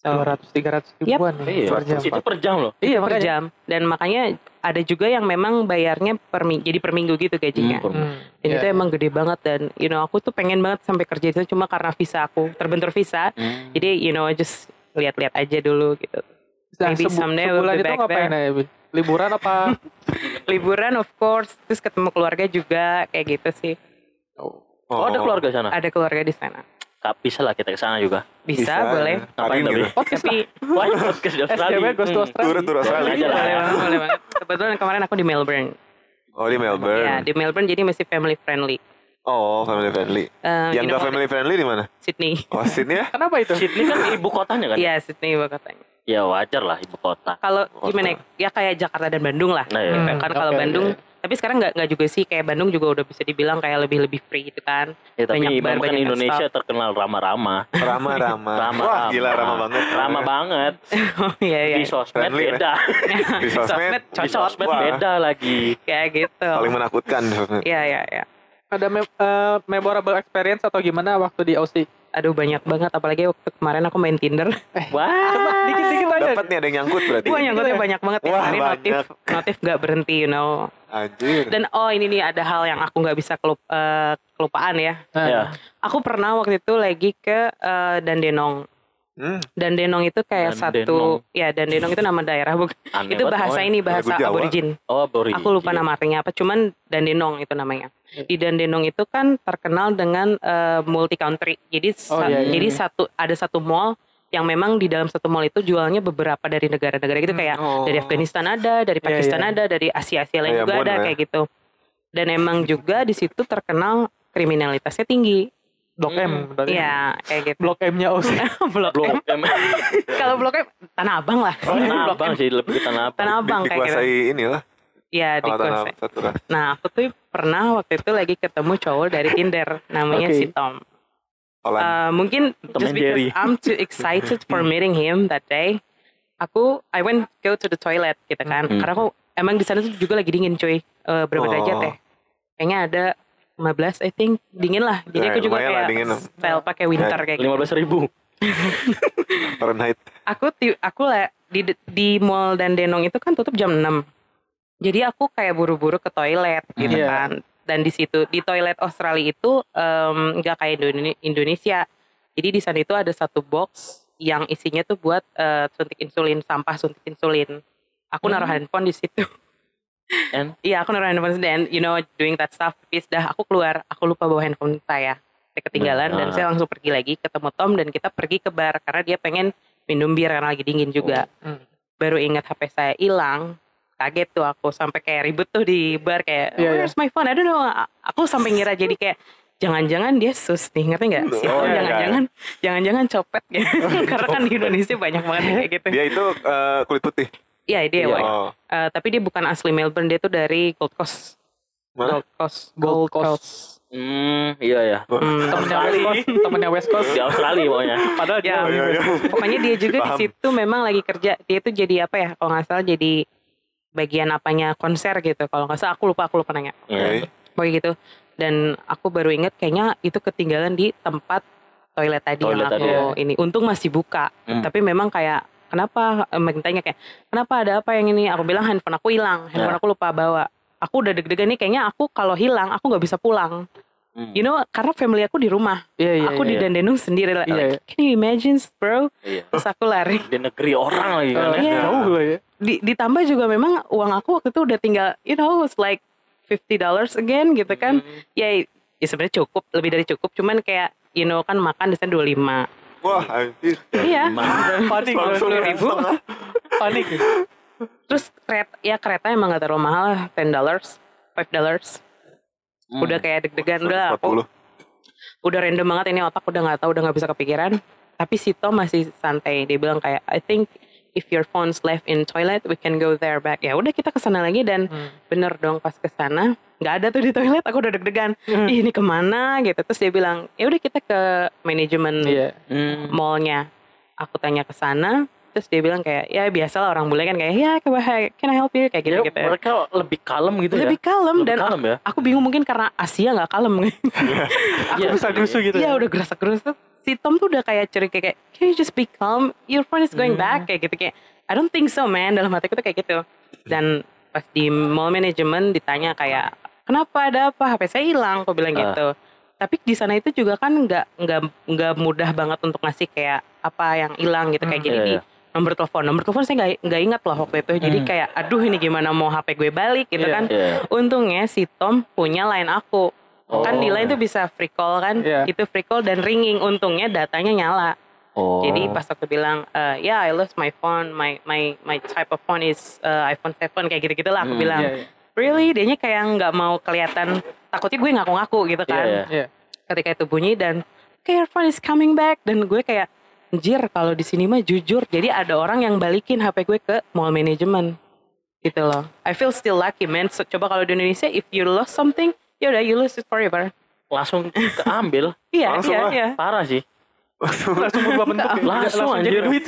So, 200 300 ribuan nih Iya. per jam. Itu per jam loh. Iya per makanya. jam dan makanya ada juga yang memang bayarnya per mi- jadi per minggu gitu gajinya Hmm, Hmm, dan iya. itu emang gede banget dan you know aku tuh pengen banget sampai kerja itu cuma karena visa aku terbentur visa Hmm. jadi you know just lihat-lihat aja dulu gitu Nah, maybe sebu- someday we'll sebulan be itu ngapain there. ya? Liburan apa? liburan of course terus ketemu keluarga juga kayak gitu sih Oh, ada keluarga sana? ada keluarga di sana Kak, bisa lah kita ke sana juga. bisa, boleh Ngapain Karin tapi? gitu. Podcast tapi Wah, podcast di Australia. SCB Ghost to Hmm. Australia. Tur tur Australia. Aja lah boleh ya. banget, boleh banget kebetulan kemarin aku di Melbourne Oh di Melbourne. ya di Melbourne jadi masih family friendly Oh family friendly. Eh, yang gak family friendly di mana? Sydney Oh Sydney ya? Kenapa itu? Sydney kan ibu kotanya kan? Iya Sydney ibu kotanya. Ya wajar lah ibu kota. Kalau gimana ya? ya kayak Jakarta dan Bandung lah. Nah, ya. Gitu. Hmm, Kan kalau oke, Bandung, oke. Tapi sekarang nggak nggak juga sih kayak Bandung juga udah bisa dibilang kayak lebih lebih free gitu kan. Ya, tapi Banyak memang kan banyak Indonesia terkenal ramah-ramah. Rama Rama. Ramah, Wah ramah. gila Rama banget. Ramah banget. oh iya iya. Di sosmed Friendly, beda. Di sosmed Di cocok sosmed Wah. beda lagi. kayak gitu. paling menakutkan di. Iya iya iya. Ada mem- eh, memorable experience atau gimana waktu di Aussie? Aduh banyak banget apalagi waktu kemarin aku main Tinder. Wah. Dikit-dikit aja. Dapat nih ada yang nyangkut berarti. Wah nyangkutnya banyak banget. Wah, Hari notif banyak. notif nggak berhenti you know. Anjir. Dan oh ini nih ada hal yang aku nggak bisa kelup, eh, kelupaan ya. Ya. Aku pernah waktu itu lagi ke eh, Dandenong. Hmm. Dan Denong itu kayak Dandenong. satu ya Dan Denong itu nama daerah bukan Aneh itu bahasa oh. ini bahasa aborigin Oh, Boris. aku lupa nama artinya apa cuman Dan Denong itu namanya di Dan Denong itu kan terkenal dengan multi country jadi Oh, sa- iya, iya, jadi iya. satu ada satu mall yang memang di dalam satu mall itu jualnya beberapa dari negara-negara gitu Hmm. kayak Oh. dari Afghanistan ada dari Iya, Pakistan iya. ada dari Asia Asia lain Kayak juga Moon ada ya. kayak gitu dan emang juga di situ terkenal kriminalitasnya tinggi Blok M. berarti. Iya kayak gitu Blok M-nya Aussie. blok Blok M M. kalau blok M Tanah Abang lah Oh, Tanah Abang sih lebih ke Tanah Abang. Tanah Abang Di- kayak gitu dikuasai inilah ya satu ras. nah aku tuh pernah waktu itu lagi ketemu cowok dari Tinder namanya Oke. si Tom. Uh, mungkin Tom just Jerry. because I'm too excited for meeting him that day aku I went go to the toilet gitu kan Hmm. karena aku emang di sana tuh juga lagi dingin cuy Eh, berapa Oh. derajat ya kayaknya ada 15 I think dingin lah jadi aku juga lumayan lah, kayak dingin. style pakai winter kayak gitu Lima belas ribu. Fahrenheit. aku ti- aku lah di di mall dan Denong itu kan tutup jam 6 jadi aku kayak buru-buru ke toilet gitu Iya. kan dan di situ di toilet Australia itu em, nggak kayak Indone- Indonesia jadi di sana itu ada satu box yang isinya tuh buat eh, suntik insulin sampah suntik insulin aku naruh Hmm. handphone di situ And? iya aku naruh handphone dan you know doing that stuff. Terus dah aku keluar aku lupa bawa handphone saya. Saya ketinggalan dan Nah. saya langsung pergi lagi ketemu Tom dan kita pergi ke bar karena dia pengen minum bir karena lagi dingin juga. Hmm. baru ingat HP saya hilang kaget tuh aku sampai kayak ribut tuh di bar kayak Iya, where's my phone? I don't know. Aku sampai ngira jadi kayak jangan-jangan dia sus nih ngerti nggak si Oh, iya, jangan-jangan jangan-jangan copet gitu karena kan di Indonesia banyak banget yang kayak gitu. Dia itu eh, kulit putih. Iya dia Iya. white. Oh. Eh, tapi dia bukan asli Melbourne dia tuh dari Gold Coast Mana? Gold Coast Gold Coast. Hmm, iya ya. Hmm. Temennya West Coast, temennya West Coast. Di Australia pokoknya. Padahal Ya. dia Oh, iya, iya. pokoknya dia juga di situ memang lagi kerja dia tuh jadi apa ya kalau nggak salah jadi bagian apanya konser gitu kalau nggak salah aku lupa aku lupa nanya Iya. pokoknya gitu dan aku baru inget kayaknya itu ketinggalan di tempat toilet tadi Toilet yang aku tadi, ini untung masih buka Hmm. tapi memang kayak kenapa eh, makin tanya kayak kenapa ada apa yang ini aku bilang handphone aku hilang handphone Ya. aku lupa bawa aku udah deg-degan nih kayaknya aku kalau hilang aku nggak bisa pulang Hmm. you know karena family aku di rumah Iya, iya. aku iya. di Dandenong sendiri like, Iya, iya. can you imagine bro Iya. terus aku lari Di negeri orang lagi kan. Ya. Iya. Ya. di, ditambah juga memang uang aku waktu itu udah tinggal you know it's like 50 dollars again gitu kan Hmm. ya ya sebenarnya cukup lebih dari cukup cuman kayak you know kan makan di sana 25 Wah, anjir. iya? Panik. Langsung Sepuluh ribu. Panik. terus kereta ya kereta emang gak terlalu mahal lah 10 dollars 5 dollars Hmm. udah kayak deg-degan udah aku 140. udah random banget ini otak udah nggak tahu udah nggak bisa kepikiran tapi si Tom masih santai dia bilang kayak I think if your phone's left in toilet we can go there back ya udah kita ke sana lagi dan Hmm. bener dong pas ke sana nggak ada tuh di toilet aku udah deg-degan Hmm. ih ini ke mana gitu terus dia bilang ya udah kita ke manajemen Iya. Hmm. mallnya aku tanya ke sana terus dia bilang kayak ya biasalah orang bule kan kayak ya can I help you kayak gitu Ya, gitu mereka lebih kalem gitu lebih ya. kalem Lebih dan kalem ya. aku bingung mungkin karena Asia nggak kalem Aku Iya. bisa gerusu gitu. Iya udah gerasa gerusuk. Si Tom tuh udah kayak cerik kayak, can you just be calm? Your phone is going Hmm. back kayak gitu kayak. I don't think so man. Dalam hatiku tuh kayak gitu. Dan pas di mall management ditanya kayak, kenapa ada apa? HP saya hilang. Aku bilang Ah. gitu. Tapi di sana itu juga kan nggak nggak nggak mudah banget untuk ngasih kayak apa yang hilang gitu kayak Hmm, jadi iya, iya. nomor telepon nomor telepon saya nggak nggak ingat loh waktu itu jadi Hmm. kayak aduh ini gimana mau HP gue balik gitu Iya. kan Iya. untungnya si Tom punya line aku kan di Oh. line tuh bisa free call kan Iya. itu free call dan ringing untungnya datanya nyala Oh. jadi pas aku bilang eh ya I lost my phone my my my type of phone is uh, iPhone 7 kayak gitu gitulah aku Hmm, bilang Iya, iya. Really dianya kayak nggak mau kelihatan takutnya gue ngaku-ngaku gitu kan Iya, iya. Iya. ketika itu bunyi dan okay your phone is coming back dan gue kayak anjir kalau di sini mah jujur jadi ada orang yang balikin HP gue ke mall management gitu loh I feel still lucky man So, coba kalau di Indonesia if you lost something ya udah you lose it forever Langsung keambil. iya Langsung iya lah. iya Parah sih. Langsung berubah bentuk. ya. Langsung, jadi anjir. duit.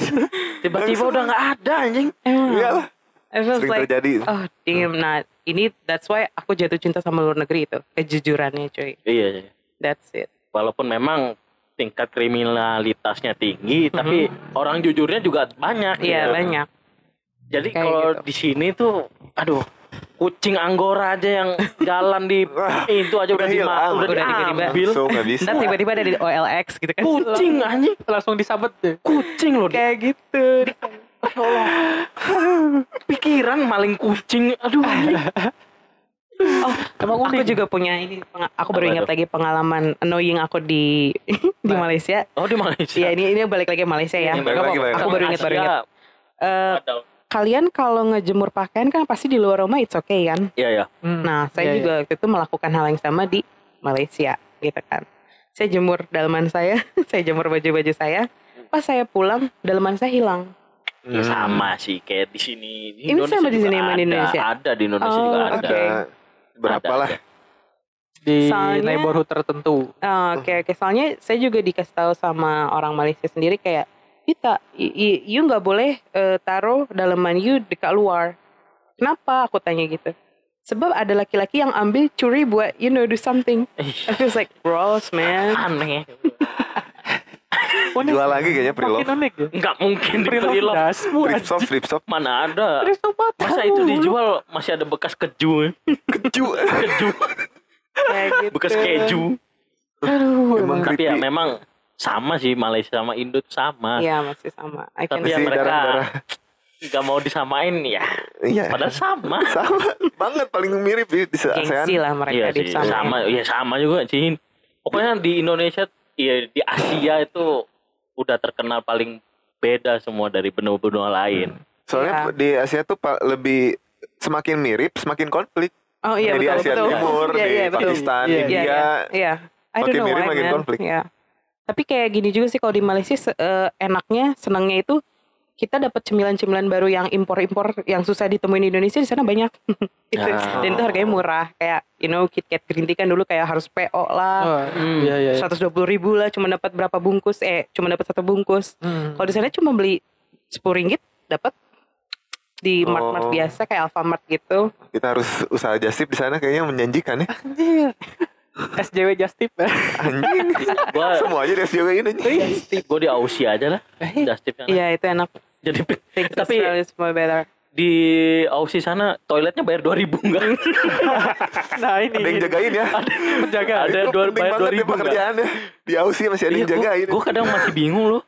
Tiba-tiba udah nggak ada anjing. Emang. Iyalah, I feel sering like terjadi. oh damn nah ini that's why aku jatuh cinta sama luar negeri itu kejujurannya cuy Iya, iya. that's it Walaupun memang tingkat kriminalitasnya tinggi, tapi orang jujurnya juga banyak. Iya gitu. banyak Jadi Kayak kalau gitu. di sini tuh, aduh, kucing anggora aja yang jalan di itu aja udah, dima, hilang. udah, Udah tiba-tiba. diambil. Bisa. ntar tiba-tiba ada di OLX gitu kan Kucing anjing, Langsung disabet deh. kucing loh. kayak gitu Allah. Pikiran maling kucing. Aduh. oh Emang aku juga punya ini aku baru ingat lagi pengalaman annoying aku di di Nah. Malaysia Oh di Malaysia. Iya ini ini balik lagi ke Malaysia ya Balik lagi, balik aku baru ingat baru ingat Eh, ada. kalian kalau ngejemur pakaian kan pasti di luar rumah it's okay kan Iya ya. Hmm. Nah, saya Iya, juga waktu itu melakukan hal yang sama di Malaysia, gitu kan. Saya jemur dalaman saya, saya jemur baju-baju saya. Pas saya pulang, dalaman saya hilang. Ya Hmm. sama sih kayak di sini. Di Ini sama di juga sini sama di ada. Indonesia? Ada di Indonesia Oh, juga ada. oke. Ada berapa lah. Di Soalnya- neighborhood tertentu. Ah, Oke, oke. Soalnya saya juga dikasih tahu sama orang Malaysia sendiri kayak, kita, you nggak boleh eh, taruh dalaman you dekat luar. Kenapa? Aku tanya gitu. Sebab ada laki-laki yang ambil curi buat you know do something. I feels like gross man. Aneh. Unik. Jual lagi kayaknya pre-love. Makin unik ya. Nggak mungkin di shop, flip shop. Mana ada. Masa itu dijual masih ada bekas keju. Keju. Keju. Kayak gitu. bekas keju. Aduh. Emang Tapi ya memang sama sih Malaysia sama Indo sama. Iya masih sama. I Tapi ya mereka darah-darah. nggak mau disamain ya. Iya. Padahal sama. Sama banget paling mirip di, di ASEAN. gengsi lah mereka Iya di sih, sana. sama, iya sama juga sih. Pokoknya di Indonesia, ya di Asia itu udah terkenal paling beda semua dari benua-benua lain. Soalnya Iya. di Asia tuh lebih semakin mirip semakin konflik. Oh iya di betul Asia betul. Timur, Iya, di iya, betul. Pakistan, Iya, India. Iya, iya. I don't Makin know mirip, why, makin man. konflik. Iya. Tapi kayak gini juga sih kalau di Malaysia se- eh, enaknya, senangnya itu kita dapat cemilan-cemilan baru yang impor-impor yang susah ditemuin di Indonesia di sana banyak. gitu. Ah. Dan itu harganya murah. Kayak you know KitKat Green Tea kan dulu kayak harus PO lah. Oh, Hmm. iya iya. iya. 120 ribu lah cuma dapat berapa bungkus eh cuma dapat satu bungkus Hmm. kalau di sana cuma beli 10 ringgit dapat di Oh. mart-mart biasa kayak Alfamart gitu Kita harus usaha jasip di sana kayaknya menjanjikan ya. Anjir. SJW Just Tip. Anjing. Semua aja di SJW ini. gue di Aussie aja lah. Just tip sana. iya itu enak Jadi tapi is better di Aussie sana toiletnya bayar 2000 enggak? nah ini. Ada yang jagain ya. Penjaga. Ada Itu dua bayar banget 2000 ya enggak? pekerjaannya. Di Aussie masih ada yang jagain. gue Iya, kadang masih bingung loh.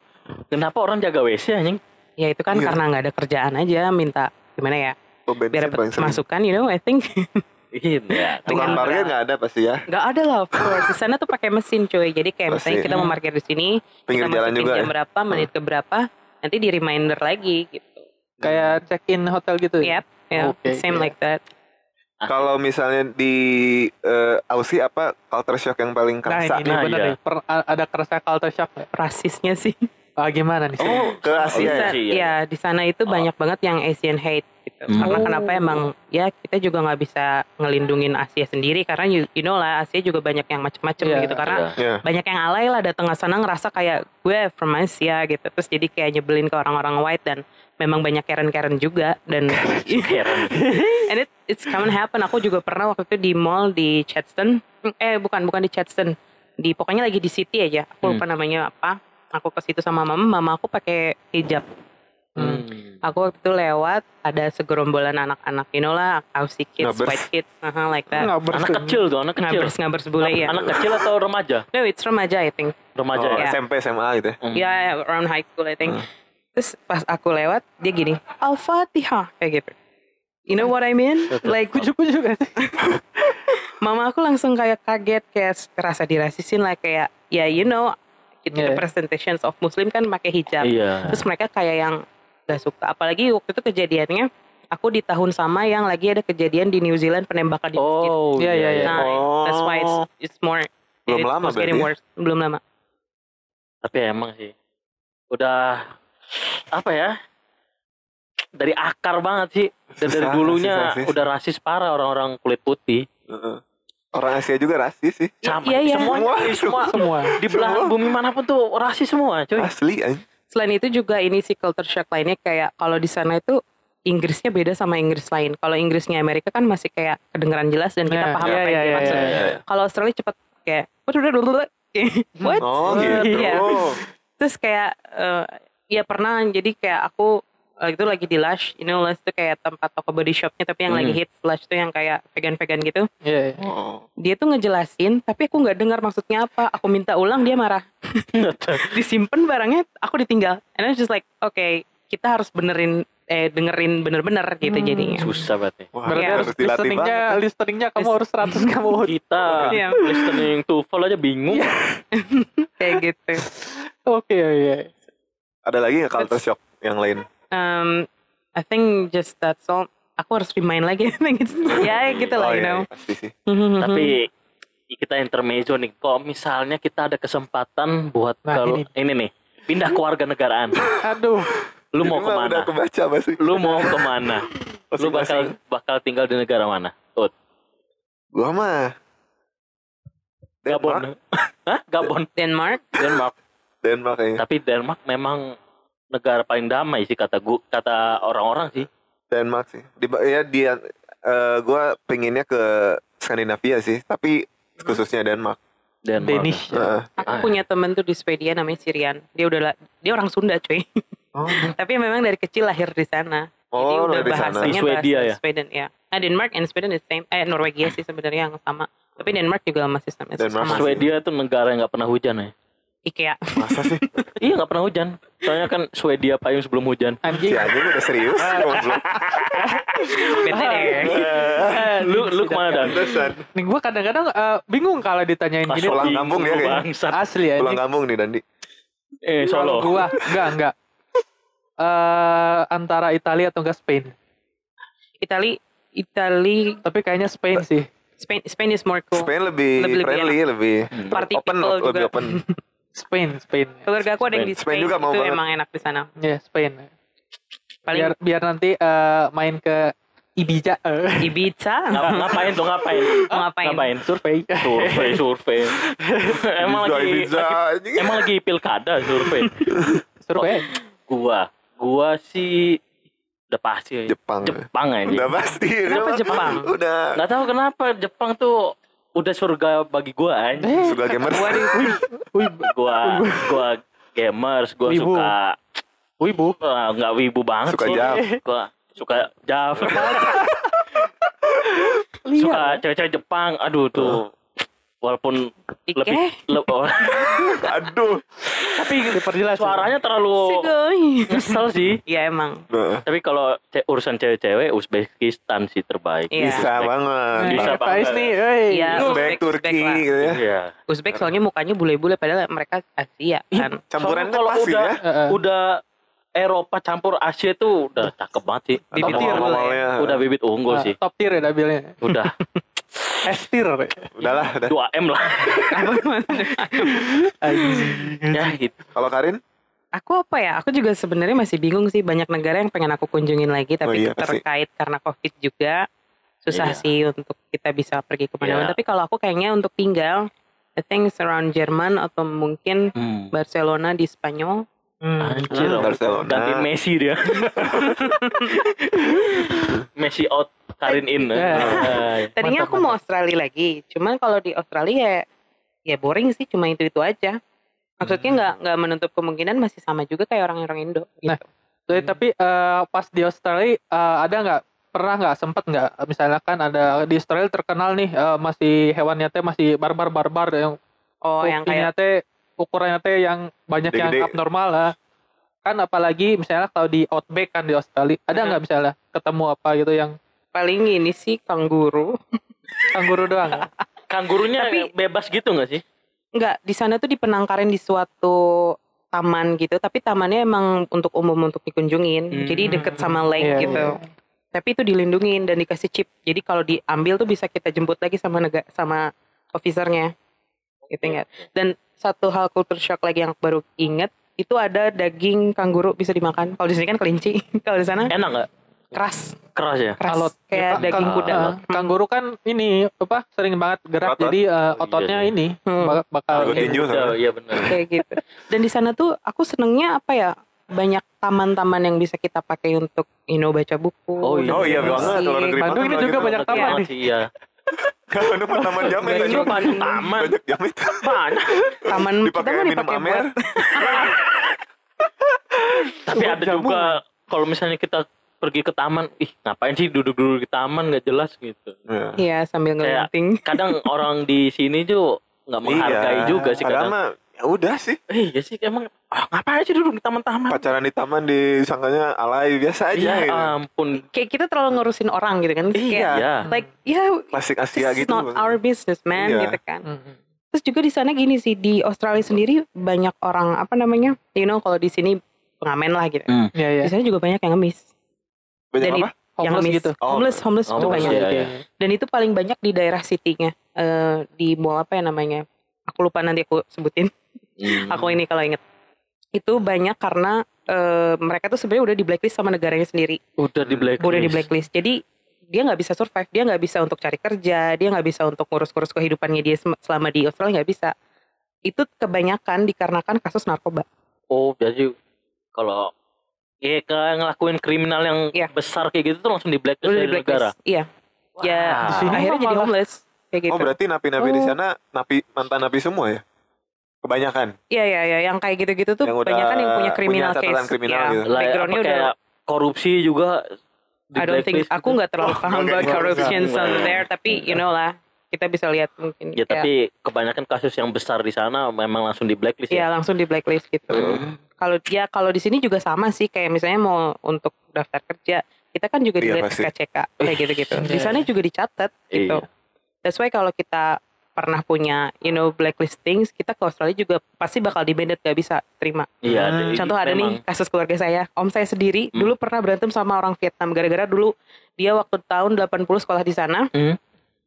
Kenapa orang jaga WC anjing? ya itu kan Iya. karena nggak ada kerjaan aja minta gimana ya Oh, biar dapat masukan you know I think Iya. Tukang Dengan- parkir nggak ada pasti ya. nggak ada lah di sana tuh pakai mesin cuy jadi kayak misalnya kita mau parkir di sini Pinggir kita jalan juga jam ya. berapa menit ke berapa nanti di reminder lagi gitu Kayak check in hotel gitu. yep yeah, Oke, same oke. like that Kalau misalnya di eh, Aussie apa culture shock yang paling Nah kerasa? ini, Nah, bener iya. nih. Per- ada kerasa culture shock rasisnya sih Ah, gimana nih? Oh, Ke Asia Di ya? Asia. ya di sana itu Oh. banyak banget yang Asian hate gitu. Hmm. Karena Oh. kenapa emang ya kita juga nggak bisa ngelindungin Asia sendiri karena you, you know lah Asia juga banyak yang macem-macem Iya, gitu karena Iya. Iya. banyak yang alay lah datang ke sana ngerasa kayak gue from Asia gitu. Terus jadi kayak nyebelin ke orang-orang white dan memang banyak Karen-Karen juga dan and it it's common happen. Aku juga pernah waktu itu di mall di Chadston. Eh bukan bukan di Chadston. Di pokoknya lagi di city aja. Aku Hmm. lupa namanya apa. Aku ke situ sama mama. Mama aku pakai hijab. Hmm. Aku waktu itu lewat ada segerombolan anak-anak, you know lah, Aussie kids, Ngabers. white kids, uh like that. Nggak Anak kecil tuh, anak kecil. Ngabers ngabers bule ya. Anak kecil atau remaja? No, it's remaja I think. Remaja Oh, ya. SMP SMA gitu ya. Hmm. Ya, yeah, around high school I think. Terus pas aku lewat, dia gini, Al-Fatihah kayak gitu. You know what I mean? Like Kujuk-kujuk kan? mama aku langsung kayak kaget kayak kerasa dirasisin lah kayak ya you know itu Yeah. representations of muslim kan pakai hijab Iya. terus mereka kayak yang gak suka apalagi waktu itu kejadiannya aku di tahun sama yang lagi ada kejadian di New Zealand penembakan di masjid Oh, Iya, iya, iya. nah Oh. that's why it's it's more Belum it lama berarti ya? worse. belum lama Tapi emang sih udah apa ya? Dari akar banget sih. Dan dari Susah, dulunya rasis, rasis. udah rasis parah orang-orang kulit putih. Heeh. Orang Asia juga rasis sih. Sama Iya, iya. Semua. cuy, semua Semua. di belahan bumi mana pun tuh rasis semua, cuy. Asli anjing. selain itu juga ini sih culture shock lainnya kayak kalau di sana itu Inggrisnya beda sama Inggris lain. Kalau Inggrisnya Amerika kan masih kayak kedengeran jelas dan kita Iya, paham iya, apa yang iya, dia iya, maksud. iya, iya. Kalau Australia cepet kayak what what Oh gitu. Iya. terus kayak eh, ya pernah jadi kayak aku eh, itu lagi di Lush, you know Lush itu kayak tempat toko body shopnya tapi yang lagi Hmm. hits Lush itu yang kayak vegan-vegan gitu. Iya. iya. Oh. Dia tuh ngejelasin tapi aku nggak dengar maksudnya apa. Aku minta ulang dia marah. Disimpan barangnya aku ditinggal. And I was just like, oke kita harus benerin eh dengerin bener-bener gitu Hmm. jadinya. Susah berarti. Wah, Berarti Iya. harus harus dilatih listeningnya, banget. listeningnya kamu harus 100 kamu. Kita Iya. listening TOEFL aja bingung. Kayak gitu. Oke, iya. Ada lagi nggak culture shock yang lain? Um, I think just that's all. Aku harus remind lagi. I think it's ya gitu lah, Oh, you iya, know. iya, pasti sih. Tapi kita intermezzo nih. Kok misalnya kita ada kesempatan buat Nah, kalau ini. ini. nih pindah ke warga negaraan, Aduh. lu mau mah Udah ke mana? kebaca pasti. Lu mau ke mana? Lu bakal bakal tinggal di negara mana? Tut. Gua mah Gabon. Denmark. Hah? Gabon. Denmark. Denmark. Denmark kayaknya. Tapi Denmark memang negara paling damai sih kata gua, kata orang-orang sih. Denmark sih. Di, ya dia eh, gua pengennya ke Skandinavia sih, tapi khususnya Denmark. Denmark. Danish. Heeh. Aku punya temen tuh di Swedia namanya Sirian. Dia udah dia orang Sunda cuy. Oh, Tapi memang dari kecil lahir di sana. Jadi Oh, udah dari sana. bahasanya Di Swedia bahasa ya? Sweden ya. Nah Denmark and Sweden is same. Eh Norwegia sih sebenarnya yang sama. Tapi Denmark juga masih sama. Denmark sama. Swedia tuh negara yang nggak pernah hujan ya. Ikea. masa sih? iya nggak pernah hujan. Soalnya kan Swedia payung sebelum hujan. Si Anjing. anjing udah serius. Bete deh. lu lu ke mana dan? Nih gue kadang-kadang eh, bingung kalau ditanyain gini. Pulang kampung ya kayaknya. Asli ya. Pulang kampung nih Dandi. Eh Solo. Gua enggak enggak. Eh antara Italia atau enggak Spain? Itali Italy, Tapi kayaknya Spain sih. Spain, Spain is more cool. Spain lebih, Lebih- lebih friendly, lebih Party open, people lebih juga. open. Spain, Spain. Keluarga aku ada yang di Spain Spain, juga mau itu banget. emang enak di sana. Ya, Spain. Paling Biar biar nanti eh, main ke Ibiza. Ibiza, Ngap- ngapain tuh ngapain? Mau ngapain? Ngapain? Survei. Survei, survei. emang Ibiza, lagi, Ibiza, lagi- emang lagi pilkada survei. Survei. Gua, gua sih udah pasti Jepang. Jepang aja. Udah pasti. Kenapa udah. Jepang? Udah. Nggak tahu kenapa Jepang tuh udah surga bagi gua aja. Eh, Suka gamers. wih, Gua gua gamers, gua Wibu. suka wibu. Wah, nggak wibu banget Suka sih. Jav. Gua suka Jav. suka cewek-cewek Jepang. Aduh tuh. Walaupun Ike, lebih le- oh, Aduh. tapi Diperjelas. suaranya terlalu ngesel sih. Iya emang. Nah, Tapi kalau ce- urusan cewek-cewek Uzbekistan sih terbaik. Iya. Bisa banget. Bisa banget. nih, eh. Iya. Uzbek, Uzbek, Turki Uzbek gitu ya. Iya. Uzbek soalnya mukanya bule-bule padahal mereka Asia kan. Campurannya Soalnya kalau udah ya. Udah Eropa campur Asia tuh udah cakep banget sih. Bibit unggul ya. Udah bibit unggul Ah, sih. Top tier ya dabilnya. Udah S tier. Udahlah, udah. 2 M lah. ya gitu. Kalau Karin? Aku apa ya? Aku juga sebenarnya masih bingung sih banyak negara yang pengen aku kunjungin lagi tapi Oh iya, itu pasti. terkait karena covid juga susah Iya. sih untuk kita bisa pergi ke mana-mana. Iya. Tapi kalau aku kayaknya untuk tinggal, I think around Jerman atau mungkin Hmm. Barcelona di Spanyol. Anjir, Ah, aku Barcelona. ganti Messi dia. Messi out, Karin in. Ya. Ah, Tadinya aku mau Australia lagi, cuman kalau di Australia ya, ya boring sih, cuma itu itu aja. Maksudnya Hmm. nggak nggak menutup kemungkinan masih sama juga kayak orang-orang Indo. Gitu. Nah, Jadi, tapi eh, pas di Australia eh, ada nggak pernah nggak sempet nggak misalnya kan ada di Australia terkenal nih eh, masih hewannya teh masih barbar barbar yang oh, yang kayak teh ukurannya teh yang banyak yang Gede-gede. abnormal lah kan apalagi misalnya kalau di outback kan di Australia ada Mhm. nggak misalnya ketemu apa gitu yang paling ini sih kanguru. kangguru doang Kanggurunya Tapi- bebas gitu gak sih? Enggak, di sana tuh dipenangkarin di suatu taman gitu, tapi tamannya emang untuk umum untuk dikunjungin. Hmm. Jadi deket sama lake Iya, gitu. iya. Tapi itu dilindungin dan dikasih chip. Jadi kalau diambil tuh bisa kita jemput lagi sama nega sama officernya. Gitu nggak? Dan satu hal culture shock lagi yang baru inget itu ada daging kanguru bisa dimakan. Kalau di sini kan kelinci, kalau di sana Enak gak? Keras, Keras ya? keras Alot. kayak Ka- daging ka- kuda. eh, Hmm. kangguru kan ini apa sering banget gerak Otot. jadi iya ototnya sih. ini Hmm. bak- bakal Jago Kayak kuda, sama. Iya benar. kayak gitu. Dan di sana tuh aku senengnya apa ya? Banyak taman-taman yang bisa kita pakai untuk you know, baca buku. Oh iya. Oh iya banget, luar negeri Bandung ini kalau juga gitu. banyak taman Banget nih. sih, Iya. Kalau ada taman jamet Banyak aja. Banyak taman. Banyak jamet. Banyak. Taman kita Dipakai minum dipakai amer. buat Tapi ada juga kalau misalnya kita pergi ke taman, ih ngapain sih duduk-duduk di taman nggak jelas gitu. Iya. Iya sambil ngelinting. Kadang orang di sini tuh nggak menghargai Iya. juga sih Padahal kadang. mah ya udah sih. Eh, iya sih emang ah, ngapain sih duduk di taman-taman? Pacaran di taman disangkanya alay biasa aja Iya gitu. ampun. Kayak kita terlalu ngurusin orang gitu kan. Kayak, Iya. Iya. Like ya Klasik this Asia gitu. not our business man Iya. gitu kan. Terus juga di sana gini sih di Australia sendiri banyak orang apa namanya? You know kalau di sini pengamen lah gitu. Hmm. Iya iya. Di sana juga banyak yang ngemis. Banyak Dan apa? yang Homeless gitu. Oh, homeless, homeless oh, itu homeless, banyak. iya, iya. Dan itu paling banyak di daerah city-nya. Eh, di mall apa ya namanya? Aku lupa nanti aku sebutin. Hmm. Aku ini kalau inget. Itu banyak karena eh, mereka tuh sebenarnya udah di blacklist sama negaranya sendiri. udah di blacklist. Udah di blacklist. Jadi dia nggak bisa survive, dia nggak bisa untuk cari kerja, dia nggak bisa untuk ngurus-ngurus kehidupannya dia selama di Australia nggak bisa. Itu kebanyakan dikarenakan kasus narkoba. Oh, jadi kalau ya kayak ngelakuin kriminal yang Iya. besar kayak gitu tuh langsung di blacklist Udah dari di blacklist. negara. Iya. Ya. Di sini akhirnya jadi malah- homeless kayak gitu. Oh berarti napi-napi di Oh. sana napi mantan napi semua ya? Kebanyakan. Iya iya iya yang kayak gitu-gitu tuh Yang udah kebanyakan yang punya punya criminal catatan case. kriminal ya, gitu. Lah, Backgroundnya apa udah kayak korupsi juga di I don't think blacklist aku gitu. nggak terlalu Oh, paham about nggak corruption on there tapi you know lah kita bisa lihat mungkin Ya kayak- tapi kebanyakan kasus yang besar di sana memang langsung di blacklist Iya ya. langsung di blacklist gitu. Kalau dia kalau di sini juga sama sih kayak misalnya mau untuk daftar kerja kita kan juga Iya, dilihat pasti. SKCK kayak gitu-gitu. Di sana juga dicatat gitu. Iya. That's why kalau kita pernah punya you know blacklistings kita ke Australia juga pasti bakal di banded gak bisa terima. Iya. Hmm. Contoh ada memang. nih kasus keluarga saya, om saya sendiri Hmm. dulu pernah berantem sama orang Vietnam gara-gara dulu dia waktu tahun 80 sekolah di sana. Hmm.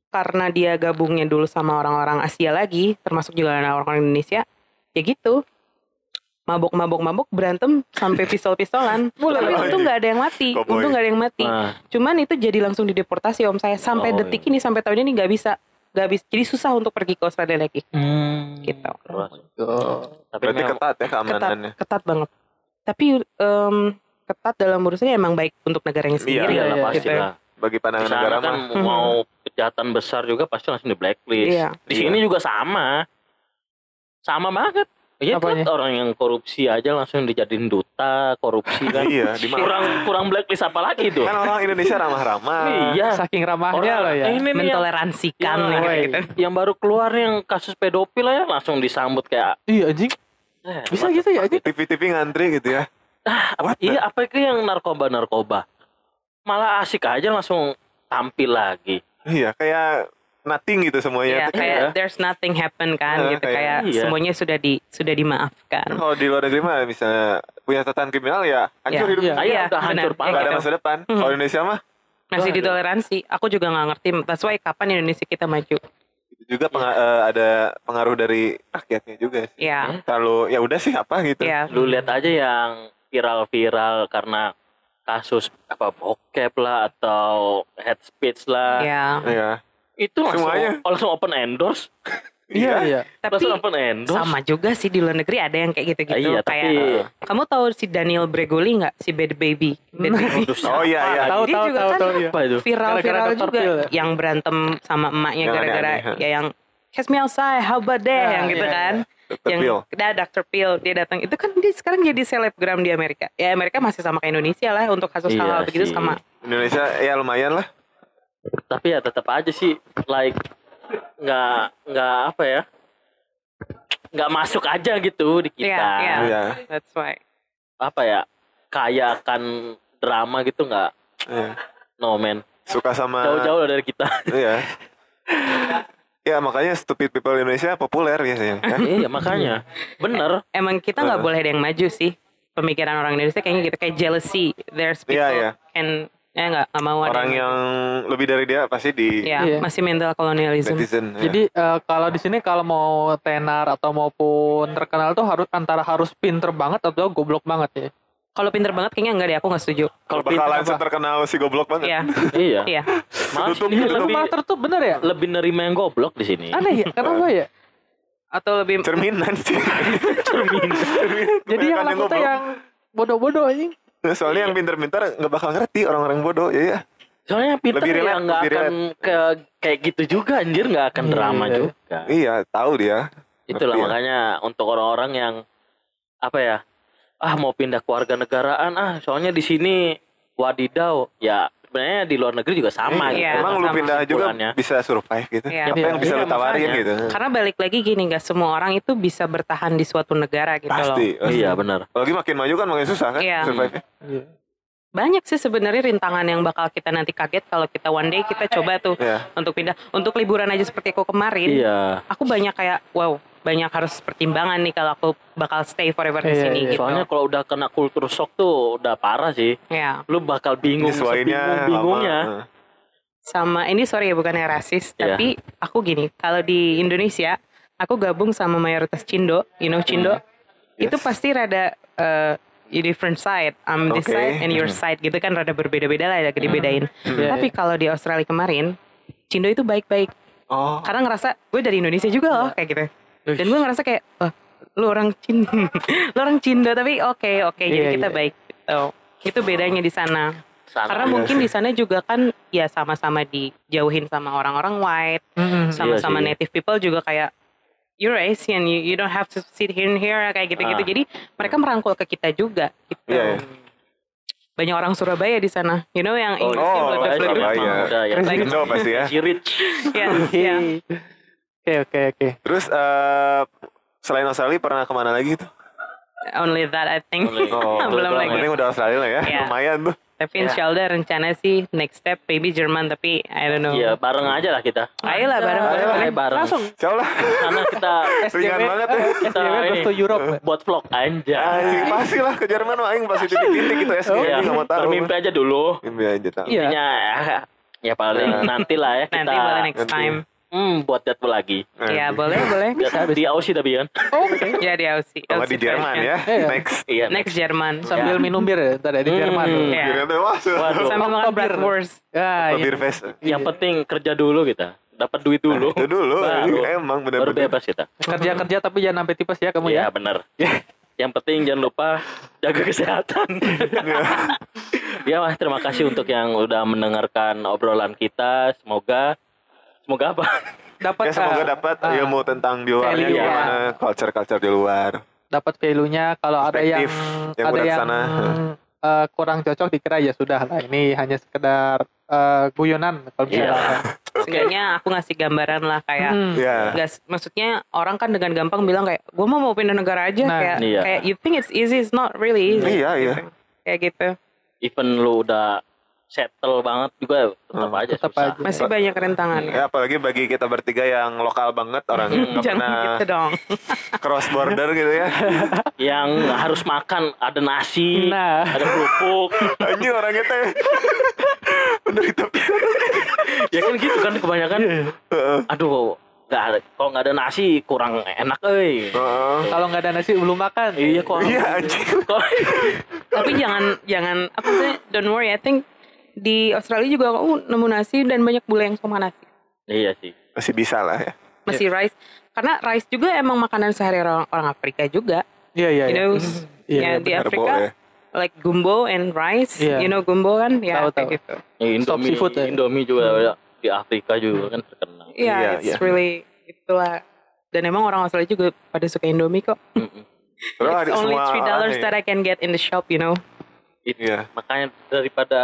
Karena dia gabungnya dulu sama orang-orang Asia lagi, termasuk juga orang-orang Indonesia. Ya gitu. Mabok-mabok-mabok berantem sampai pistol-pistolan. Tapi untung nggak ada yang mati. Cowboy. Untung nggak ada yang mati. Nah, Cuman itu jadi langsung dideportasi om saya sampai Oh, detik ini sampai tahun ini nggak bisa nggak bisa jadi susah untuk pergi ke Australia lagi gitu keras. Oh. Tapi Berarti memang- ketat ya ketat keamanannya. ketat banget tapi em, ketat dalam urusannya emang baik untuk negaranya Iya, sendiri Iya Iya, lah iya, pasti gitu ya. lah. Bagi Di pandangan negara kan mah. mau kejahatan besar juga pasti langsung di blacklist. Iya. Di sini juga sama. Sama banget. Ya Apanya? kan orang yang korupsi aja langsung dijadiin duta korupsi kan. Iya, di mana? kurang kurang blacklist apa lagi tuh? Kan orang Indonesia ramah-ramah. Iya. Saking ramahnya Orang- loh ya. Ini yang, mentoleransikan Iya, ya, woi. gitu. yang baru keluar yang kasus pedofil ya langsung disambut kayak Iya anjing. eh, Bisa gitu ya anjing. TV-TV ngantri gitu ya. What the- iya apa itu yang narkoba narkoba malah asik aja langsung tampil lagi Iya, kayak nothing gitu Iya, semuanya. Itu kayak ya. there's nothing happen kan Iya, gitu kayak- kayak Iya. semuanya sudah di sudah dimaafkan. Kan kalau di luar negeri mah misalnya punya catatan kriminal ya hancur Iya. hidupnya. Iya. Iya, udah hancur banget Gak ada gitu. masa depan. Hmm. Kalau Indonesia mah Masih Wah, ditoleransi. Aku juga nggak ngerti. That's why kapan Indonesia kita maju? itu juga penga- eh, ada pengaruh dari rakyatnya juga sih. Ya, Kalau ya udah sih apa gitu. ya. lu lihat aja yang viral-viral karena kasus apa bokep lah atau head speech lah Ya. Iya. itu langsung Semuanya. langsung open endorse Iya iya. Tapi langsung open endorse sama juga sih di luar negeri ada yang kayak gitu-gitu. Iya, kayak tapi- kamu tahu si Daniel Bregoli nggak? Si Bad Baby. Bad Baby. Oh iya iya. Tahu Dia tahu juga tahu kan tahu iya. apa itu Viral-viral juga ya? yang berantem sama emaknya Yang gara-gara ya yang Kiss me outside, how about that? Nah, yang gitu iya, kan. Dr. yang Phil. ada Dr. Phil dia datang itu kan dia sekarang jadi selebgram di Amerika ya Amerika masih sama kayak Indonesia lah untuk kasus Iya hal-hal begitu sama Indonesia ya lumayan lah. Tapi ya tetap aja sih like nggak nggak apa ya nggak masuk aja gitu di kita Iya, iya. Iya. that's why apa ya kaya akan drama gitu nggak Iya. no man Suka sama jauh-jauh lah dari kita Iya. Ya makanya stupid people Indonesia populer biasanya. kan? iya makanya bener emang kita nggak Heeh. boleh ada yang maju sih pemikiran orang Indonesia kayaknya gitu kayak jealousy there's people Iya, iya. and ya nggak nggak mau ada Orang yang lebih dari dia pasti di ya Iya. masih mental colonialism netizen. ya. Jadi eh, kalau di sini kalau mau tenar atau maupun terkenal tuh harus antara harus pinter banget atau goblok banget ya. kalau pinter banget kayaknya enggak deh aku nggak setuju kalau pinter bakalan apa? terkenal si goblok banget. iya iya iya malah Tutup, tutup. lebih tertutup bener ya? lebih nerima yang goblok di sini Aneh ya? Kenapa ya? atau lebih Cerminan sih. cermin Jadi yang laku tuh yang bodoh-bodoh anjing. Soalnya yang pinter-pinter nggak bakal ngerti orang-orang bodoh ya ya. soalnya yang pinter Lebih ya nggak akan ke kayak gitu juga anjir nggak akan Iya, drama iya. juga Iya, tahu dia. itulah Ngerti ya. makanya untuk orang-orang yang apa ya ah mau pindah ke warga negaraan ah soalnya di sini wadidaw ya sebenarnya di luar negeri juga sama Iya, gitu Emang lu pindah juga kesimpulannya. bisa survive gitu. Iya. Apa yang bisa Iya, lu tawarin makanya. gitu. karena balik lagi gini nggak semua orang itu bisa bertahan di suatu negara gitu loh Pasti. pasti. iya benar Apalagi makin maju kan makin susah kan Iya. survive-nya. Iya. banyak sih sebenarnya rintangan yang bakal kita nanti kaget kalau kita one day kita coba tuh Iya. untuk pindah untuk liburan aja seperti aku kemarin iya aku banyak kayak wow banyak harus pertimbangan nih kalau aku bakal stay forever di Iya, sini iya. gitu. Soalnya kalau udah kena kultur shock tuh udah parah sih. Ya lu bakal bingung Nyesuainya bingungnya lama. sama ini sorry ya bukannya rasis Iya. tapi aku gini kalau di Indonesia aku gabung sama mayoritas Cindo you know Cindo itu Yes. pasti rada eh, you different side. I'm this Oke. side and your side gitu kan rada berbeda-beda lah ya dibedain. Iya, tapi kalau di Australia kemarin Cindo itu baik-baik. Oh. karena ngerasa gue dari Indonesia juga loh kayak gitu dan gue ngerasa kayak wah lu orang Cindo lu orang Cindo tapi oke oke jadi Iya, kita iya. baik gitu itu bedanya di sana Sana. karena Iya mungkin sih. di sana juga kan ya sama-sama dijauhin sama orang-orang white Mm-mm. sama-sama sih. native people juga kayak you're Asian you, you don't have to sit here and here kayak gitu-gitu Ah. jadi mereka merangkul ke kita juga gitu Iya, iya. banyak orang Surabaya di sana you know yang Oh, Inggrisnya oh, beledak-beledak. Surabaya. emang udah ya Crazy Indo pasti ya. Rich ya ya Oke oke oke. Terus eh selain Australia pernah ke mana lagi tuh? only that I think Only- Oh, Belum lagi. ya. Penting udah Australia lah ya. Iya. Lumayan tuh. Tapi Ya. insya Allah rencana sih next step maybe Jerman tapi I don't know. Iya, bareng aja lah kita. Ayolah bareng Ayo bareng. bareng. Langsung Siapa lah? Karena kita Ringan banget ya. kita ini to Europe. buat vlog aja. Anjing pasti lah ke Jerman mah aing pasti titik-titik gitu SG Iya, enggak mau tahu. bermimpi aja dulu. Mimpi aja tahu. Iya. Intinya ya, ya paling nanti lah ya kita Nanti boleh next time. Hmm, buat jadwal lagi. Ya boleh boleh. Bisa, bisa. Di Aussie tapi kan. Oke. Ya di Aussie. Kalau di Aussie Jerman ya. Iya. Next. Iya. Next Jerman. Sambil minum bir ya, ntar ya di Hmm. Jerman. Iya. Wah. Waduh. Sambil makan bratwurst. Ya, Beer iya. fest. Yang penting kerja dulu kita. Dapat duit dulu. Itu dulu Baru, emang baru bener-bener. bebas kita. Kerja-kerja tapi jangan sampai tipes ya kamu Iya, ya. bener. Yang penting jangan lupa jaga kesehatan. ya, Mas, terima kasih untuk yang udah mendengarkan obrolan kita. Semoga semoga apa? Dapat Ya semoga dapat ah, ilmu tentang di luarnya Value, gimana ya. culture-culture di luar. dapat value-nya kalau ada yang yang ada yang ke sana. eh, kurang cocok dikira ya sudah lah ini hanya sekedar eh, guyonan kalau Iya. misalnya. Seenggaknya aku ngasih gambaran lah kayak Hmm. Ya. Nggak, maksudnya orang kan dengan gampang bilang kayak gue mau mau pindah negara aja Nah, kayak iya. kayak you think it's easy it's not really easy Iya, iya. Kayak gitu Even lu udah settle banget juga tetap Hmm, aja tetap susah. aja. masih banyak rintangan Ya apalagi bagi kita bertiga yang lokal banget orang Hmm, jangan pernah gitu dong cross border gitu ya. Yang harus makan ada nasi, Nah. ada kerupuk. Anjing orangnya teh menderita pisan. ya kan gitu kan kebanyakan. Heeh. Aduh, nggak ada kalau nggak ada nasi kurang enak euy. Heeh. Kalau nggak ada nasi belum makan. Iya kok. Iya anjing. Tapi jangan jangan apa sih don't worry I think di Australia juga aku nemu nasi dan banyak bule yang sama nasi Iya sih. Masih bisa lah ya. masih rice karena rice juga emang makanan sehari orang orang Afrika juga Iya iya. you iya. know Iya, ya, di Bener, Bo, Afrika ya. like gumbo and rice Iya. you know gumbo kan ya Tahu, kayak tahu. gitu Ya, Indomie, seafood ya. Indomie juga ada di Afrika juga kan terkenal. Iya, Iya, it's iya. really itulah. Dan emang orang Australia juga pada suka Indomie kok. Mm-mm. Terus It's only three dollars that I can get in the shop, you know. Itu Iya. makanya daripada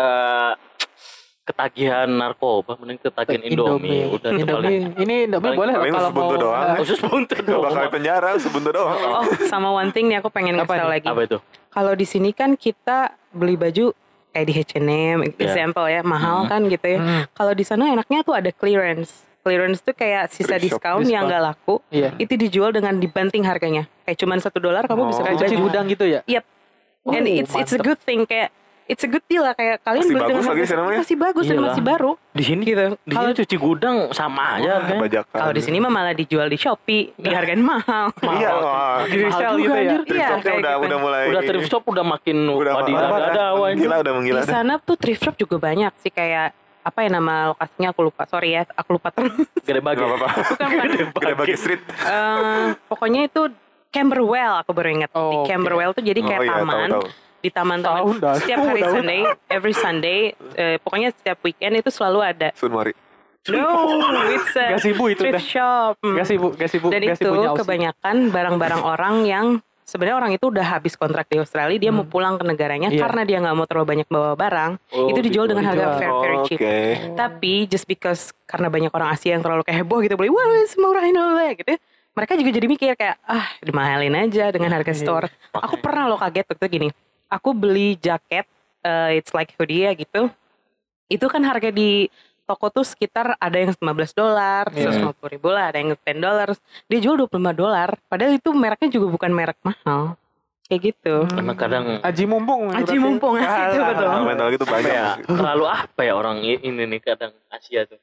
ketagihan narkoba mending ketagihan Indomie, udah itu paling Indomie. Ini Indomie paling- boleh paling kalau sebuntu mau. doang. khusus buntut Gak dong. bakal penjara sebuntu doang. Oh, sama one thing nih aku pengen Apa ngasih lagi. Apa itu? Kalau di sini kan kita beli baju kayak di H&M, example ya, mahal Hmm. kan gitu ya. Hmm. Kalau di sana enaknya tuh ada clearance. Clearance tuh kayak sisa shop, diskon yang nggak laku. Iya. Itu dijual dengan dibanting harganya. Kayak cuman satu dolar kamu bisa Oh. beli Kayak cuci baju. gudang gitu ya. Yep. And Oh, it's it's a mantep. good thing kayak it's a good deal lah kayak kalian Masih beli dengan bagus lagi sih namanya. masih bagus dan Iyalah. masih baru Di sini gitu. di Kalau sini cuci gudang sama aja. Bajakan. kalau di sini mah malah dijual di Shopee, dihargain mahal. Iya. Di Mahal resell juga, gitu ya. Thrift Iya, shopnya udah gitu. udah mulai Udah thrift shop udah makin udah dadaw Gila udah menggila Di sana tuh thrift shop juga banyak sih kayak apa ya nama lokasinya aku lupa. Sorry ya, aku lupa terus. Gede bagi. Bukan bukan. Gede bagi street. Eh, pokoknya itu Camberwell aku baru ingat. Oh, di. Camberwell tuh jadi Oh kayak iya, tahu taman. tahu. Di taman-taman Tahu setiap hari Tahu. Sunday, every Sunday, eh, pokoknya setiap weekend itu selalu ada. Sunmari. No, it's a Gak sibuk itu thrift dah. shop. Hmm. Gak sibuk, gak sibuk, Dan gak itu kebanyakan barang-barang orang yang sebenarnya orang itu udah habis kontrak di Australia, dia mau pulang ke negaranya Iya. karena dia nggak mau terlalu banyak bawa barang, Oh, itu dijual gitu. dengan harga Dijual. very very Oh, cheap. Oke. Tapi just because karena banyak orang Asia yang terlalu kayak heboh gitu beli, wah semurah ini oleh gitu. Mereka juga jadi mikir kayak ah dimahalin aja dengan harga Iya. store. Aku pernah lo kaget waktu itu gini. Aku beli jaket, eh, it's like hoodie ya gitu. Itu kan harga di toko tuh sekitar ada yang 15 dolar, Iya. 150 ribu lah, ada yang 10 dolar. Dia jual 25 dolar. Padahal itu mereknya juga bukan merek mahal. Kayak gitu. Karena kadang Aji mumpung. Aji mumpung, itu betul. Mental gitu banyak. ya terlalu apa ya orang ini nih kadang Asia tuh.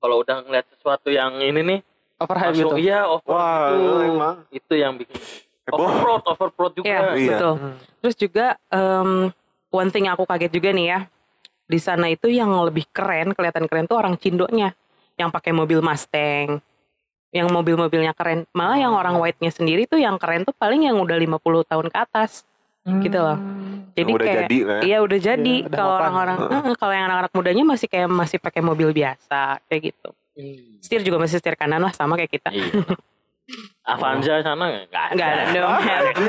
Kalau udah ngeliat sesuatu yang ini nih Overhype langsung gitu. iya over Wah, itu emang. itu yang bikin Heboh. overproud overproud juga. Iya, Iya. betul. Hmm. Terus juga em, one thing yang aku kaget juga nih ya. Di sana itu yang lebih keren, kelihatan keren tuh orang Cindonya yang pakai mobil Mustang. Yang mobil-mobilnya keren. Malah yang orang white-nya sendiri tuh yang keren tuh paling yang udah 50 tahun ke atas. Gitu loh. Jadi udah kayak jadi ya. Iya udah jadi Iya, kalau orang-orang Heeh. kalau yang anak-anak mudanya masih kayak masih pakai mobil biasa kayak gitu. Hmm. Setir juga masih setir kanan lah sama kayak kita. Iya. Avanza sana nggak ada. Enggak ada dong.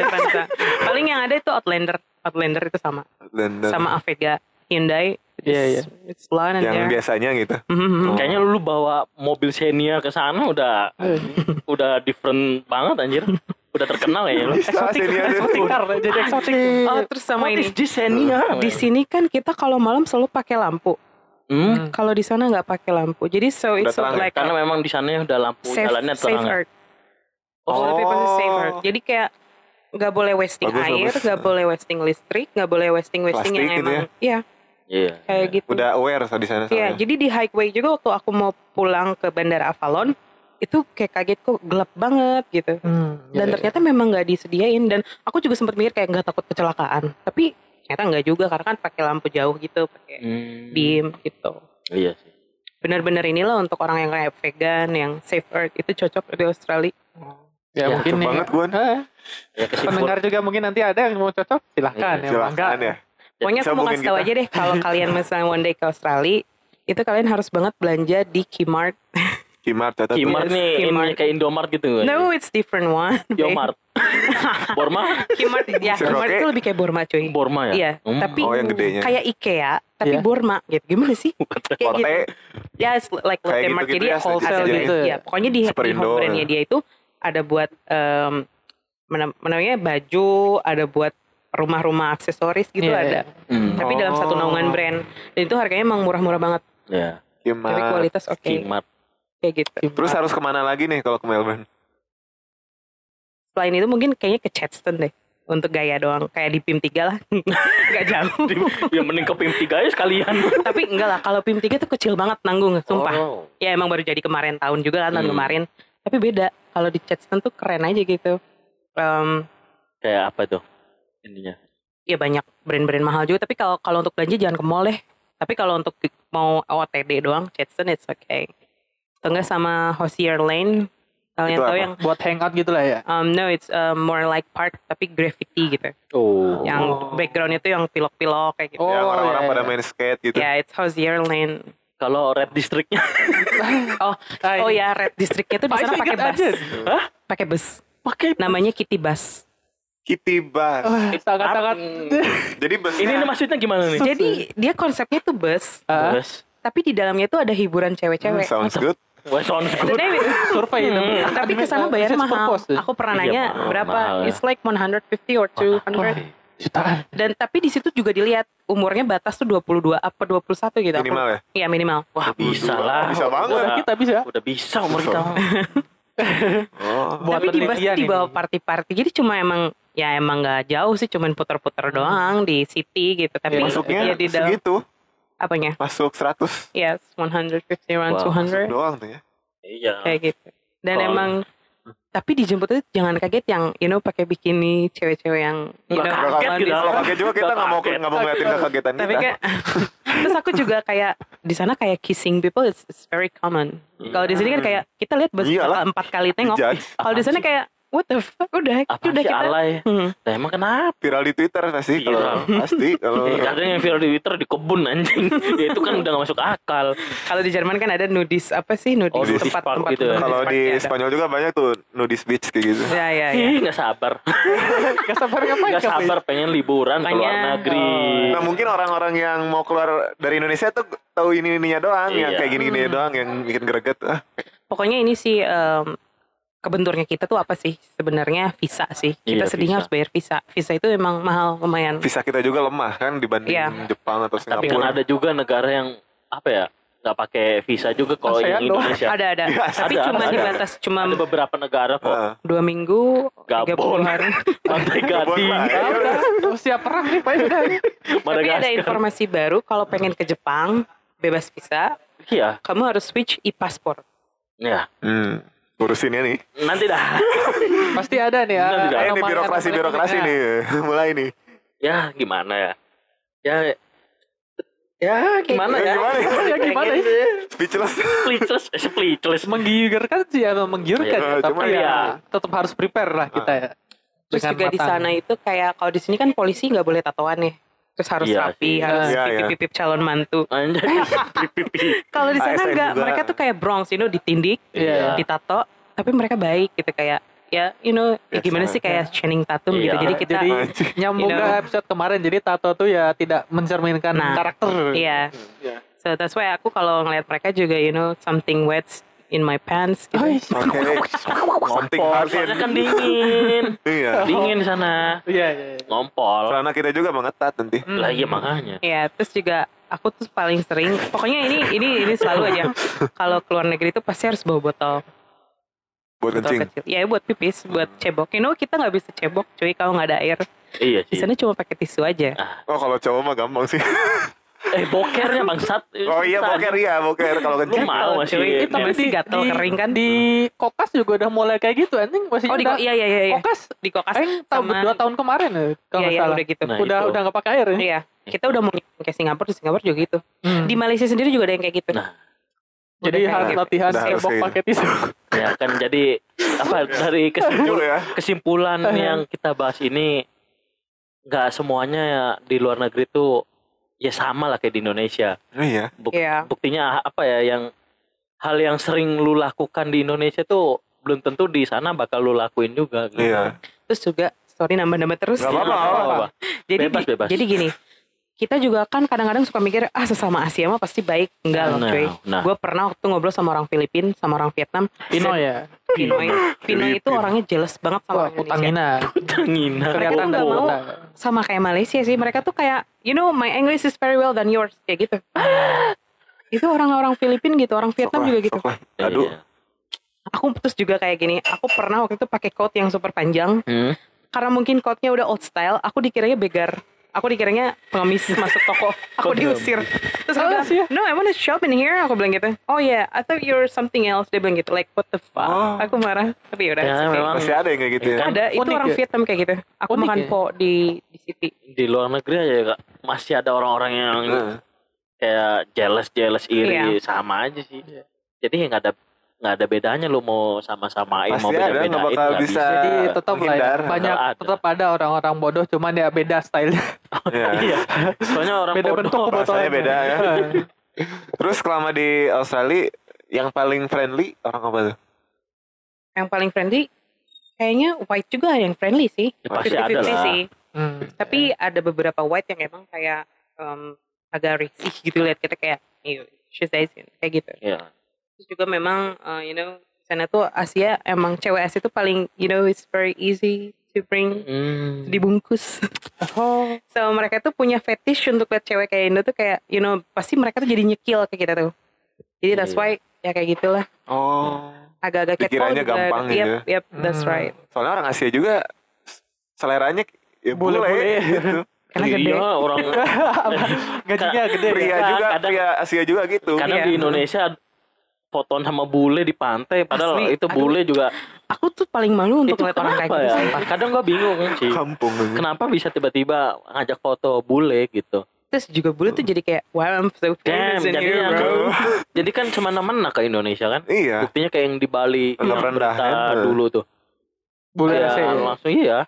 Avanza. Paling yang ada itu Outlander. Outlander itu sama. Dan Sama Avega Hyundai. Iya, iya. It's loud and yang there. biasanya gitu. Mhm. Kayaknya lu bawa mobil Xenia ke sana udah udah different banget anjir. Udah terkenal ya lu. Bisa Xenia tuh. Tikar jadi eksotik. Oh, terus sama What ini. is this Xenia? Di sini kan kita kalau malam selalu pakai lampu. Hmm? Kalau di sana nggak pakai lampu. Jadi so it's so terang ya? like Karena memang di sana udah lampu safe, jalannya safe terang. ya? earth. Oh, lebih pasti safe Oh. earth. Jadi kayak nggak boleh wasting Bagus, air, nggak boleh wasting listrik, nggak boleh wasting wasting yang Plastik gitu emang, iya Iya. kayak gitu. Udah aware so di sana. Iya, soalnya. jadi di highway juga waktu aku mau pulang ke Bandara Avalon itu kayak kaget kok gelap banget gitu. Hmm, Dan iya, ternyata memang nggak disediain dan aku juga sempat mikir kayak nggak takut kecelakaan. Tapi ternyata nggak juga karena kan pakai lampu jauh gitu, pakai Hmm. beam gitu. Iya sih. Benar-benar inilah untuk orang yang kayak vegan, yang safe earth itu cocok di Australia. Ya, Ya, mungkin nih. banget, Gun. Eh, Ya pendengar juga mungkin nanti ada yang mau cocok silahkan Iya, ya mau enggak. Silakan ya. Pokoknya aku mau kasih tahu aja deh kalau kalian misalnya one day ke Australia, itu kalian harus banget belanja di Kmart. Kimar catat. tuh. Kimart Yes, nih Kmart. ini kayak Indomart gitu. No, it's different one. Yomart. Borma. Kmart ya, Circle Kmart K. itu lebih kayak Borma cuy. Borma ya? Iya, Hmm. tapi Oh, yang gedenya. kayak IKEA tapi Iya. Borma gitu. Gimana sih? Kayak gitu. Forte. Ya, it's like Lotte Mart. gitu-gitu Jadi ya, wholesale gitu. Ya, pokoknya di, di home brandnya dia itu ada buat em mana- namanya baju, ada buat rumah-rumah aksesoris gitu Iya, ada. Hmm. Tapi dalam satu Oh. naungan brand. Dan itu harganya emang murah-murah banget. Ya. Kimar. Tapi kualitas oke. Kimart. Kayak gitu. Terus harus ke mana lagi nih kalau ke Melbourne? Selain itu mungkin kayaknya ke Chatston deh. Untuk gaya doang. Kayak di PIM 3 lah. Gak jauh. ya mending ke PIM 3 aja sekalian. Tapi enggak lah. Kalau PIM 3 tuh kecil banget nanggung. Sumpah. Oh. Ya emang baru jadi kemarin tahun juga kan tahun Hmm. kemarin. Tapi beda. Kalau di Chatston tuh keren aja gitu. Em, Kayak apa tuh intinya? ya banyak brand-brand mahal juga. Tapi kalau kalau untuk belanja jangan ke mall deh. Tapi kalau untuk mau OTD doang, Chatston it's okay. Atau enggak sama Hosier Lane. Kalian Itu tahu apa? yang buat hangout gitu lah ya. um, no it's uh, more like park tapi graffiti gitu. Oh. Yang backgroundnya tuh yang pilok-pilok kayak gitu. Oh, yang orang-orang iya, pada iya. main skate gitu. Ya, it's Hosier Lane. Kalau Red Districtnya Oh, oh ya, Red Districtnya tuh di sana pakai bus. Hah? Pakai bus. pakai Namanya Kitty Bus. Kitty bus. Wah, sangat-sangat Jadi busnya Ini maksudnya gimana nih? Jadi dia konsepnya tuh bus, Ah, Bus. tapi di dalamnya tuh ada hiburan Hmm, cewek-cewek. sounds good. Wah, sound good. Survei itu. Hmm. tapi ke sana bayar Business mahal. purpose ya. Aku pernah Iya, nanya mahal, berapa? mahal ya. It's like 150 or 200. Jutaan. Dan tapi di situ juga dilihat umurnya batas tuh 22 apa 21 gitu. Minimal ya? Iya, minimal. Wah, bisa lah. Bisa banget. Udah, Kita bisa. udah bisa umur kita. Oh. Buat tapi di bus dibawa ini. party-party. Jadi cuma emang ya emang nggak jauh sih, cuman puter-puter doang di city gitu. Tapi Iya, Masuknya ya di dalam segitu. Apanya? Masuk 100 Yes, 150 around Wow, 200 doang tuh ya. Iya. kayak gitu. Dan Kalau- emang tapi dijemput itu jangan kaget yang you know pakai bikini cewek-cewek yang you know kaget gitu, this- Kalau kaget juga kita Nggak mau nggak mau ngeliatin kekagetan tapi kita. kayak terus aku juga kayak di sana kayak kissing people is, is very common. Kalau di sini kan kayak kita lihat empat kali tengok. Kalau di sana kayak what the fuck udah Apa udah kita alay? Hmm. Nah, emang kenapa? Viral di Twitter pasti kalau Viral. pasti kalau Eh, kadang yang viral di Twitter di kebun anjing. ya itu kan udah gak masuk akal. Kalau di Jerman kan ada nudis apa sih nudis Oh, tempat park tempat gitu ya. nudis kalau di ya ada. Spanyol juga banyak tuh nudist beach kayak gitu. Ya ya ya. Ih, gak sabar. Gak sabar ngapain? Gak sabar pengen liburan ke luar negeri. Nah mungkin orang-orang yang mau keluar dari Indonesia tuh tahu ini ininya doang, yang Iya. kayak gini gini Hmm. doang, yang bikin greget. Ah, Pokoknya ini sih em, kebenturnya kita tuh apa sih? Sebenarnya visa sih. Kita Iya, sedihnya visa. harus bayar visa. Visa itu emang mahal lumayan. visa kita juga lemah kan dibanding Iya. Jepang atau Tapi kan Singapura. ada juga negara yang apa ya? nggak pakai visa juga kalau yang. Indonesia. Ada ada. Iya, Tapi ada, cuma ada. dibatas cuma Ada beberapa negara kok. Ah. dua minggu, tiga Gabon. hari. Pantai Gading, siap perang nih Pak udah. Tapi ada informasi baru kalau pengen ke Jepang bebas visa, Iya, kamu harus switch e-passport. ya. Hmm. Urusinnya nih. Nanti dah. Pasti ada nih ya. Benar, tidak? Eh, ini birokrasi birokrasi uniknya. nih, mulai nih. Ya gimana ya? Ya Ya gimana Ya, ya? gimana ya? Ya, gimana ya? Speechless. Speechless, eh, speechless. Menggiurkan sih ya, menggiurkan Iya, ya. Tapi ya ya. tetap harus prepare lah kita ya. Terus juga di sana itu kayak kalau di sini kan polisi nggak boleh tatoan nih. Terus harus Iya rapi, sih. harus Iya, iya. pipip-pipip calon mantu. Anjay, pipi. Kalau di sana ASN enggak, juga. mereka tuh kayak Bronx, you know, ditindik, Iya. ditato, tapi mereka baik gitu kayak ya you know ya gimana sih kayak Channing Tatum Iya. gitu. Jadi kita Jadi nyambung You ke know. episode kemarin. Jadi tato tuh ya tidak mencerminkan Nah, karakter. iya. Iya. So that's why aku kalau ngeliat mereka juga you know something wet in my pants gitu. Oke. Something Ngompol, hard soalnya kan dingin. Iya. dingin di sana. Iya, iya. iya. Ngompol. Celana kita juga mengetat nanti. Hmm. Lah iya makanya. Ya, terus juga aku tuh paling sering, pokoknya ini ini ini selalu aja. Kalau keluar negeri tuh pasti harus bawa botol, Buat botol kencing. kecil. Ya buat pipis, buat cebok. You know kita nggak bisa cebok, cuy kalau nggak ada air. Iya Di sih. sana cuma pakai tisu aja. Oh kalau cowok mah gampang sih. Eh bokernya bangsat. Oh iya boker iya boker kalau Lu kencing. mau masih. cuy. Eh, tapi Masih gatel di, kering kan? di kokas juga udah mulai kayak gitu anjing masih Oh di udah, iya iya iya. iya. kokas Di kokas Aing tahun sama dua tahun kemarin ya kalau Iya nggak iya salah udah gitu. Nah, udah itu. udah nggak pakai air ya Iya. Kita udah mau ngirim ke Singapura, di Singapura juga gitu. Hmm. Di Malaysia sendiri juga ada yang kayak gitu. Nah. jadi harus gitu. latihan cebok pakai tisu Ya kan jadi apa dari Juga kesimpulan ya. kesimpulan yang kita bahas ini nggak semuanya ya di luar negeri tuh ya sama lah kayak di Indonesia. Oh, iya. Buk- Iya. Buktinya apa ya yang hal yang sering lu lakukan di Indonesia tuh belum tentu di sana bakal lu lakuin juga. Gitu. Iya. Terus juga sorry nambah-nambah terus. Gak apa-apa. Jadi Bebas, bebas. jadi gini, kita juga kan kadang-kadang suka mikir ah sesama Asia mah pasti baik. Enggak loh, Nah, cuy. nah. Gue pernah waktu ngobrol sama orang Filipin, sama orang Vietnam. Pino ya Pinoy, Pinoy itu orangnya jealous banget sama wah orang Indonesia. Utangina Tangina. Mereka nggak mau sama kayak Malaysia sih. Mereka tuh kayak, you know, my English is very well than yours kayak gitu. itu orang-orang Filipin gitu, orang Vietnam juga gitu. lah. Aduh. Iya. Aku terus juga kayak gini. Aku pernah waktu itu pakai coat yang super panjang. Hmm. Karena mungkin coatnya udah old style, aku dikiranya begar. Aku dikiranya pengemis masuk toko. Aku diusir. Terus aku Oh, bilang, sih. no, I want to shop in here. Aku bilang gitu. Oh yeah, I thought you're something else. Dia bilang gitu. Like, what the fuck? Oh. Aku marah. Tapi yaudah. Ya, okay. memang Masih ada yang kayak gitu ya. Kan Ada, itu unik orang ya? Vietnam kayak gitu. Aku Unik makan ya? po di di city. di luar negeri aja ya, Kak. masih ada orang-orang yang Heeh. kayak jealous jealous iri Iya. sama aja sih. Iya. Jadi ya nggak ada nggak ada bedanya lu mau sama-samain Pasti mau beda-bedain nggak bakal nggak bisa. jadi tetap lah ya menghindar. banyak Ada. tetap ada orang-orang bodoh cuman ya beda style Iya. Iya. Soalnya orang beda bodoh. bentuk bahasanya beda ya. Terus selama di Australia yang paling friendly orang apa tuh? Yang paling friendly, kayaknya white juga yang friendly sih. Ya, pasti ada 50-50 lah. sih. Hmm. Tapi ada beberapa white yang emang kayak em, agak risih gitu lihat kita kayak, "Ew, she's Asian kayak gitu. Iya. Terus juga memang, uh, you know, sana tuh Asia emang cewek Asia tuh paling, you know, it's very easy to bring Hmm. dibungkus. oh So mereka tuh punya fetish untuk lihat cewek kayak Indo tuh kayak, you know, pasti mereka tuh jadi nyekil ke kita tuh. Jadi that's Iya. why ya kayak gitulah. Oh. Agak-agak Pikirannya gampang yep, gitu. Yep, that's Hmm. right. Soalnya orang Asia juga seleranya ya Bule-bule. gitu. Karena gede. Iya, orang gajinya gede Pria Kadang- juga, kadang- pria Asia juga gitu. kadang Iya. di Indonesia fotoan sama bule di pantai padahal Asli, itu aduh. bule juga Aku tuh paling malu untuk ngeliat orang kayak gitu. ya? sumpah. Kadang gua bingung sih. Kampung. Kenapa bisa tiba-tiba ngajak foto bule gitu? Terus juga bule tuh jadi kayak, wow I'm so Damn, famous in jadi here bro. jadi kan cuma nemen ke Indonesia kan? Iya. Buktinya kayak yang di Bali yang rendah, dulu tuh. bule Ya, langsung iya.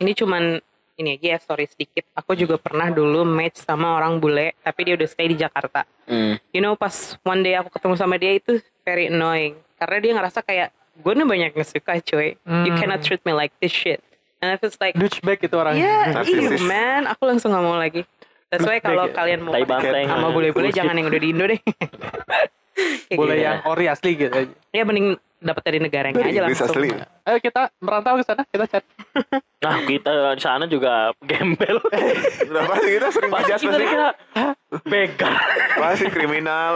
Ini cuman ini aja ya story sedikit. Aku juga pernah dulu match sama orang bule, tapi dia udah stay di Jakarta. Hmm. You know pas one day aku ketemu sama dia itu very annoying. Karena dia ngerasa kayak gue nih banyak yang suka cuy. You Hmm. cannot treat me like this shit. And I was like, douchebag itu orang yeah, ew man. Aku langsung gak mau lagi. That's why kalau ya. kalian mau sama bule-bule jangan yang udah di Indo deh. Bule gitu. yang ori asli gitu aja. Ya mending dapat dari negaranya Dari aja Inggris langsung. asli. ayo kita merantau ke sana kita chat Nah, kita di sana juga gembel. Udah pasti kita sering Pasti kita pasti. dikira begal. Pasti kriminal.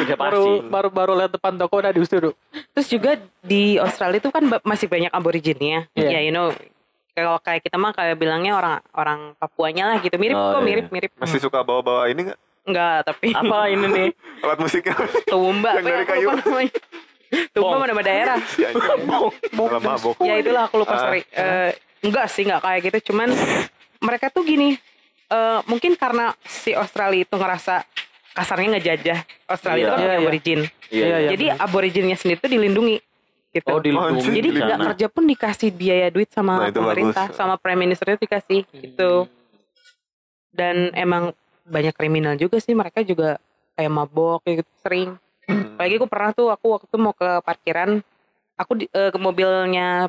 Udah baru pasti. baru baru lihat depan toko udah diusir tuh Terus juga di Australia itu kan masih banyak aborigenya. Iya. Ya, you know, kalau kayak kita mah kayak bilangnya orang orang Papuanya lah gitu. Mirip Oh, kok, iya. mirip mirip. Masih suka bawa-bawa ini nggak? Enggak, tapi Apa ini nih? Alat musiknya. tumba. Yang dari Apa ya, aku kayu. Bong. mana nama daerah. Si anjing. Malah mabok. Ya itulah aku lupa sorry. Eh, enggak sih, enggak kayak gitu. Cuman mereka tuh gini. eh mungkin karena si Australia itu ngerasa kasarnya ngejajah. Australia itu Iya. kan punya iya. aborigin. Iya, iya. Jadi aboriginnya sendiri tuh dilindungi. Gitu. Oh, dilindungi. Jadi di nggak kerja pun dikasih biaya duit sama Nah, itu pemerintah, bagus. sama prime ministernya dikasih gitu. Dan emang banyak kriminal juga sih mereka juga kayak mabok kayak gitu sering. Hmm. Apalagi aku pernah tuh aku waktu mau ke parkiran, aku di, eh, ke mobilnya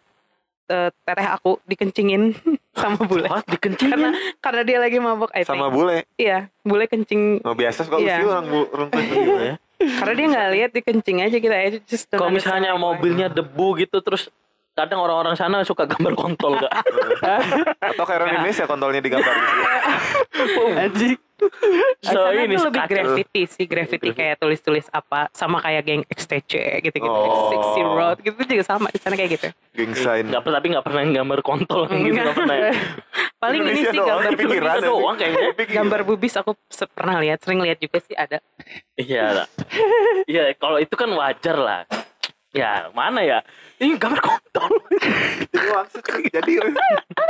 eh, teteh aku dikencingin sama bule. Wah, dikencingin. Karena karena dia lagi mabok, I Sama think. bule. Iya, bule kencing. Nggak biasa suka Iya. lucu orang bu orang Iya. Karena dia nggak lihat di kencing aja kita aja just don't Kalau misalnya mobilnya debu gitu terus kadang orang-orang sana suka gambar kontol gak? Atau kayak orang Indonesia kontolnya digambar gitu. Anjing. Di so sana ini tuh lebih kacau. graffiti sih, graffiti kayak tulis-tulis apa sama kayak geng XTC gitu-gitu, Oh. Sixty Road gitu juga sama di sana kayak gitu. Geng sign. Nggak pernah tapi nggak pernah gambar kontol gitu nggak pernah. ya. Paling ini sih doang, gambar bubis, aja. doang kayaknya. gambar bubis aku pernah lihat, sering lihat juga sih ada. Iya, lah. iya kalau itu kan wajar lah. Ya mana ya? Ini gambar kontol. Jadi maksud jadi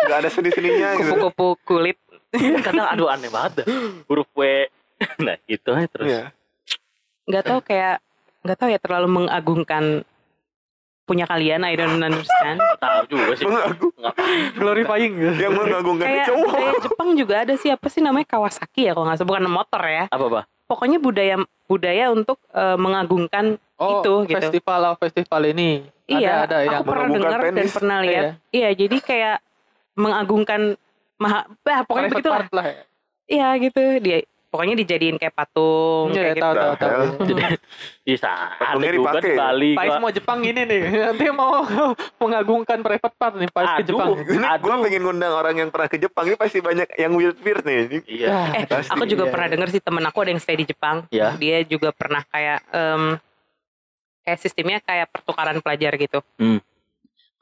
nggak ada seni-seninya gitu. Kupu-kupu kulit. Kadang aduh aneh banget dah. Huruf W. Nah gitu aja terus. Iya. nggak tahu kayak nggak tahu ya terlalu mengagungkan punya kalian I don't understand tahu juga sih. Mengagung. Glorifying gitu. Yang mengagungkan kayak cowok. budaya Jepang juga ada sih apa sih namanya Kawasaki ya kalau nggak salah bukan motor ya Apa apa? pokoknya budaya budaya untuk eh, mengagungkan Oh, itu gitu festival festival ini. iya ada, ada yang aku pernah dengar dan pernah lihat iya jadi kayak mengagungkan maha bah, pokoknya private begitu lah ya. iya gitu dia pokoknya dijadiin kayak patung Iya, kayak tahu gitu tahu tahu. Jadi bisa ada Patungnya juga dipakai. di Bali. Pais gua. mau Jepang ini nih. Nanti mau mengagungkan private part nih Pais ke Aduh. Jepang. Ini gue pengen ngundang orang yang pernah ke Jepang ini pasti banyak yang weird weird nih. Ini Iya. Eh, Pasti, aku juga iya. pernah denger sih temen aku ada yang stay di Jepang. Iya. Dia juga pernah kayak em, kayak sistemnya kayak pertukaran pelajar gitu. Hmm.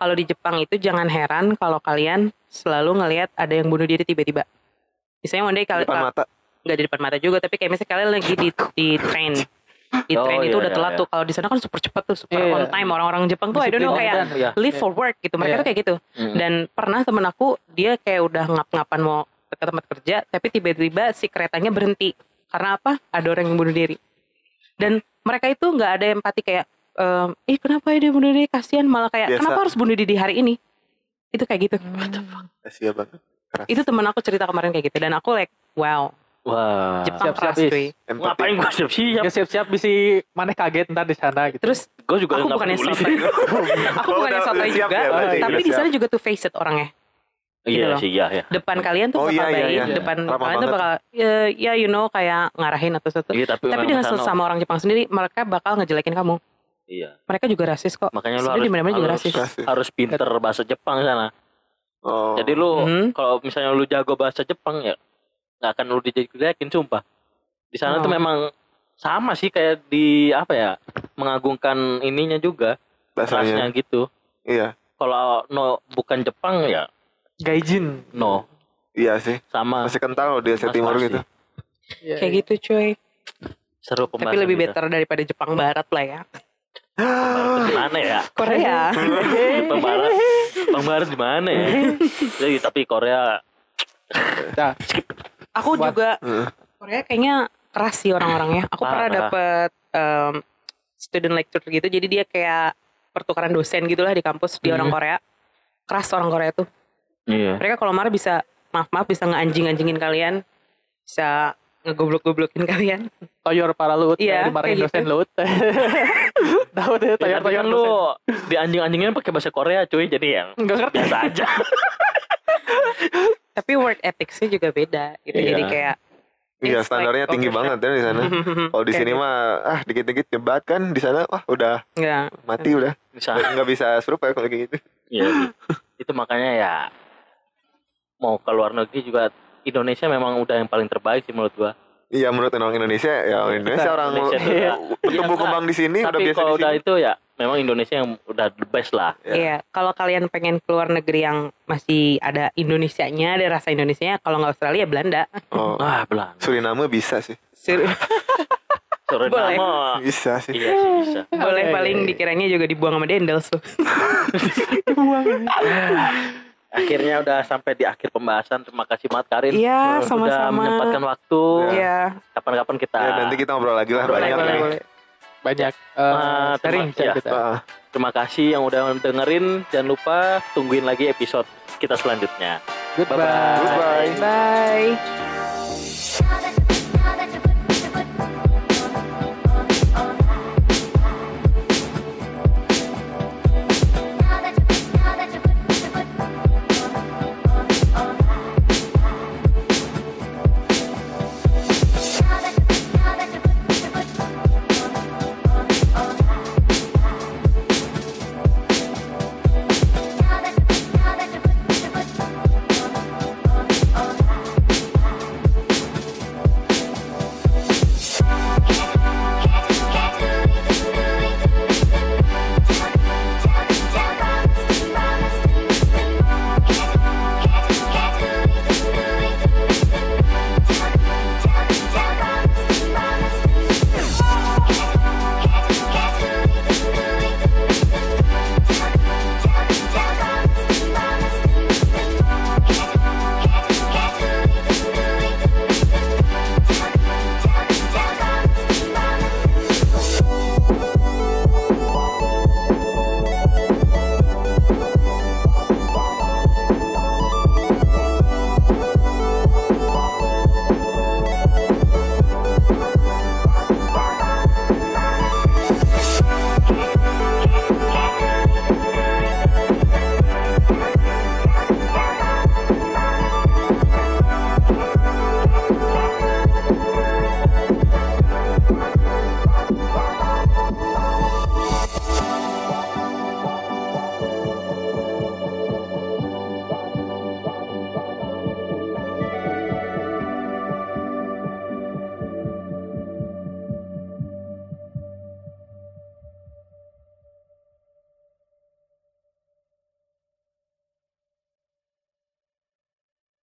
Kalau di Jepang itu jangan heran kalau kalian selalu ngelihat ada yang bunuh diri tiba-tiba. Misalnya one day kalian depan mata. nggak di depan mata juga, tapi kayak misalnya kalian lagi di di train. Di Oh, train itu iya, udah iya, telat iya. tuh. Kalau di sana kan super cepat tuh, super Iya. on time. Orang-orang Jepang tuh I don't know kayak dan- Iya. live for work gitu. Mereka Iya. tuh kayak gitu. Mm. Dan pernah temen aku dia kayak udah ngap-ngapan mau ke tempat kerja, tapi tiba-tiba si keretanya berhenti. Karena apa? Ada orang yang bunuh diri. Dan mereka itu nggak ada empati kayak, ehm, ih kenapa ya dia bunuh diri? Kasihan malah kayak, Biasa. kenapa harus bunuh diri di hari ini? Itu kayak gitu. Asia banget. Keras. Itu temen aku cerita kemarin kayak gitu. Dan aku like, wow, Wah. Jepang siap-siap, keras cuy. Empati. Ngapain gue siap-siap? Ya siap-siap bisa mana kaget ntar di sana gitu. Terus Gue juga aku bukannya peduli sotoy. aku Oh, bukannya udah- sotoy siap juga, ya, berarti, tapi di sana siap. juga tuh face it orangnya. gitu Iya loh. sih, iya ya. Depan kalian tuh Oh, bakal iya, iya, baik, iya. depan Ramah kalian tuh banget. bakal ya, ya you know kayak ngarahin atau sesuatu. Iya, tapi, Tapi dengan sesama orang Jepang sendiri, mereka bakal ngejelekin kamu. Iya. Mereka juga rasis kok. Makanya lu harus di mana-mana juga harus, rasis. Harus pinter bahasa Jepang sana. Oh. Jadi lu Mhm. kalau misalnya lu jago bahasa Jepang ya nggak akan lu dijelekin sumpah. Di sana tuh Oh. memang sama sih kayak di apa ya mengagungkan ininya juga rasnya bahasanya. gitu. Iya. Kalau no bukan Jepang ya Gaijin. no Iya sih. sama Masih kental loh di Asia Mas Timur pasti. gitu. Iya, Kayak gitu cuy. seru Tapi lebih kita. better daripada Jepang Barat lah ya. Gimana ya? Korea. Jepang Barat, Jepang Barat di mana ya? Jadi, tapi Korea Dah. Aku What? juga. Korea kayaknya keras sih orang-orangnya. Aku pernah Parah. dapet em, student lecture gitu. Jadi dia kayak pertukaran dosen gitulah di kampus di Hmm. orang Korea. Keras orang Korea tuh. iya. Mereka kalau marah bisa maaf maaf bisa ngeanjing-anjingin kalian, bisa ngegoblok-goblokin kalian. Toyor para lut. Iya, Dimarahin kayak dosen gitu. lut. Tahu deh Ya, toyor-toyor lu di anjing-anjingnya pakai bahasa Korea cuy jadi ya Enggak ngerti. biasa aja. Tapi work ethicsnya juga beda gitu. Iya. Jadi kayak Iya standarnya like tinggi overshot. banget ya di sana. Kalau di sini gitu. mah ah dikit-dikit nyebat kan di sana wah udah Nggak. mati udah Bisa. nggak bisa serupa ya kalau kayak gitu. Iya. sih. itu makanya ya mau ke luar negeri juga Indonesia memang udah yang paling terbaik sih menurut gua. Iya menurut orang Indonesia ya orang Indonesia orang Indonesia ya. bertumbuh Iya, kembang di sini udah Tapi biasa kalau udah itu ya memang Indonesia yang udah the best lah. Ya. Iya, kalau kalian pengen keluar negeri yang masih ada Indonesianya, ada rasa Indonesianya, kalau nggak Australia Belanda. Oh, Ah, belan. Suriname bisa sih. Ser- Suriname. Bisa sih. Iya sih bisa. Boleh Oke, paling oke. dikiranya juga dibuang sama Dendels tuh. Akhirnya udah sampai di akhir pembahasan. Terima kasih banget Karin. Iya, sama-sama. menyempatkan waktu. Iya. Kapan-kapan kita Ya, nanti kita ngobrol lagi lah Ngobrol banyak nih. boleh. Banyak Ah, eh sharing terima- kita. Terima kasih yang udah dengerin. Jangan lupa tungguin lagi episode kita selanjutnya. Goodbye. Bye-bye. Goodbye. Bye.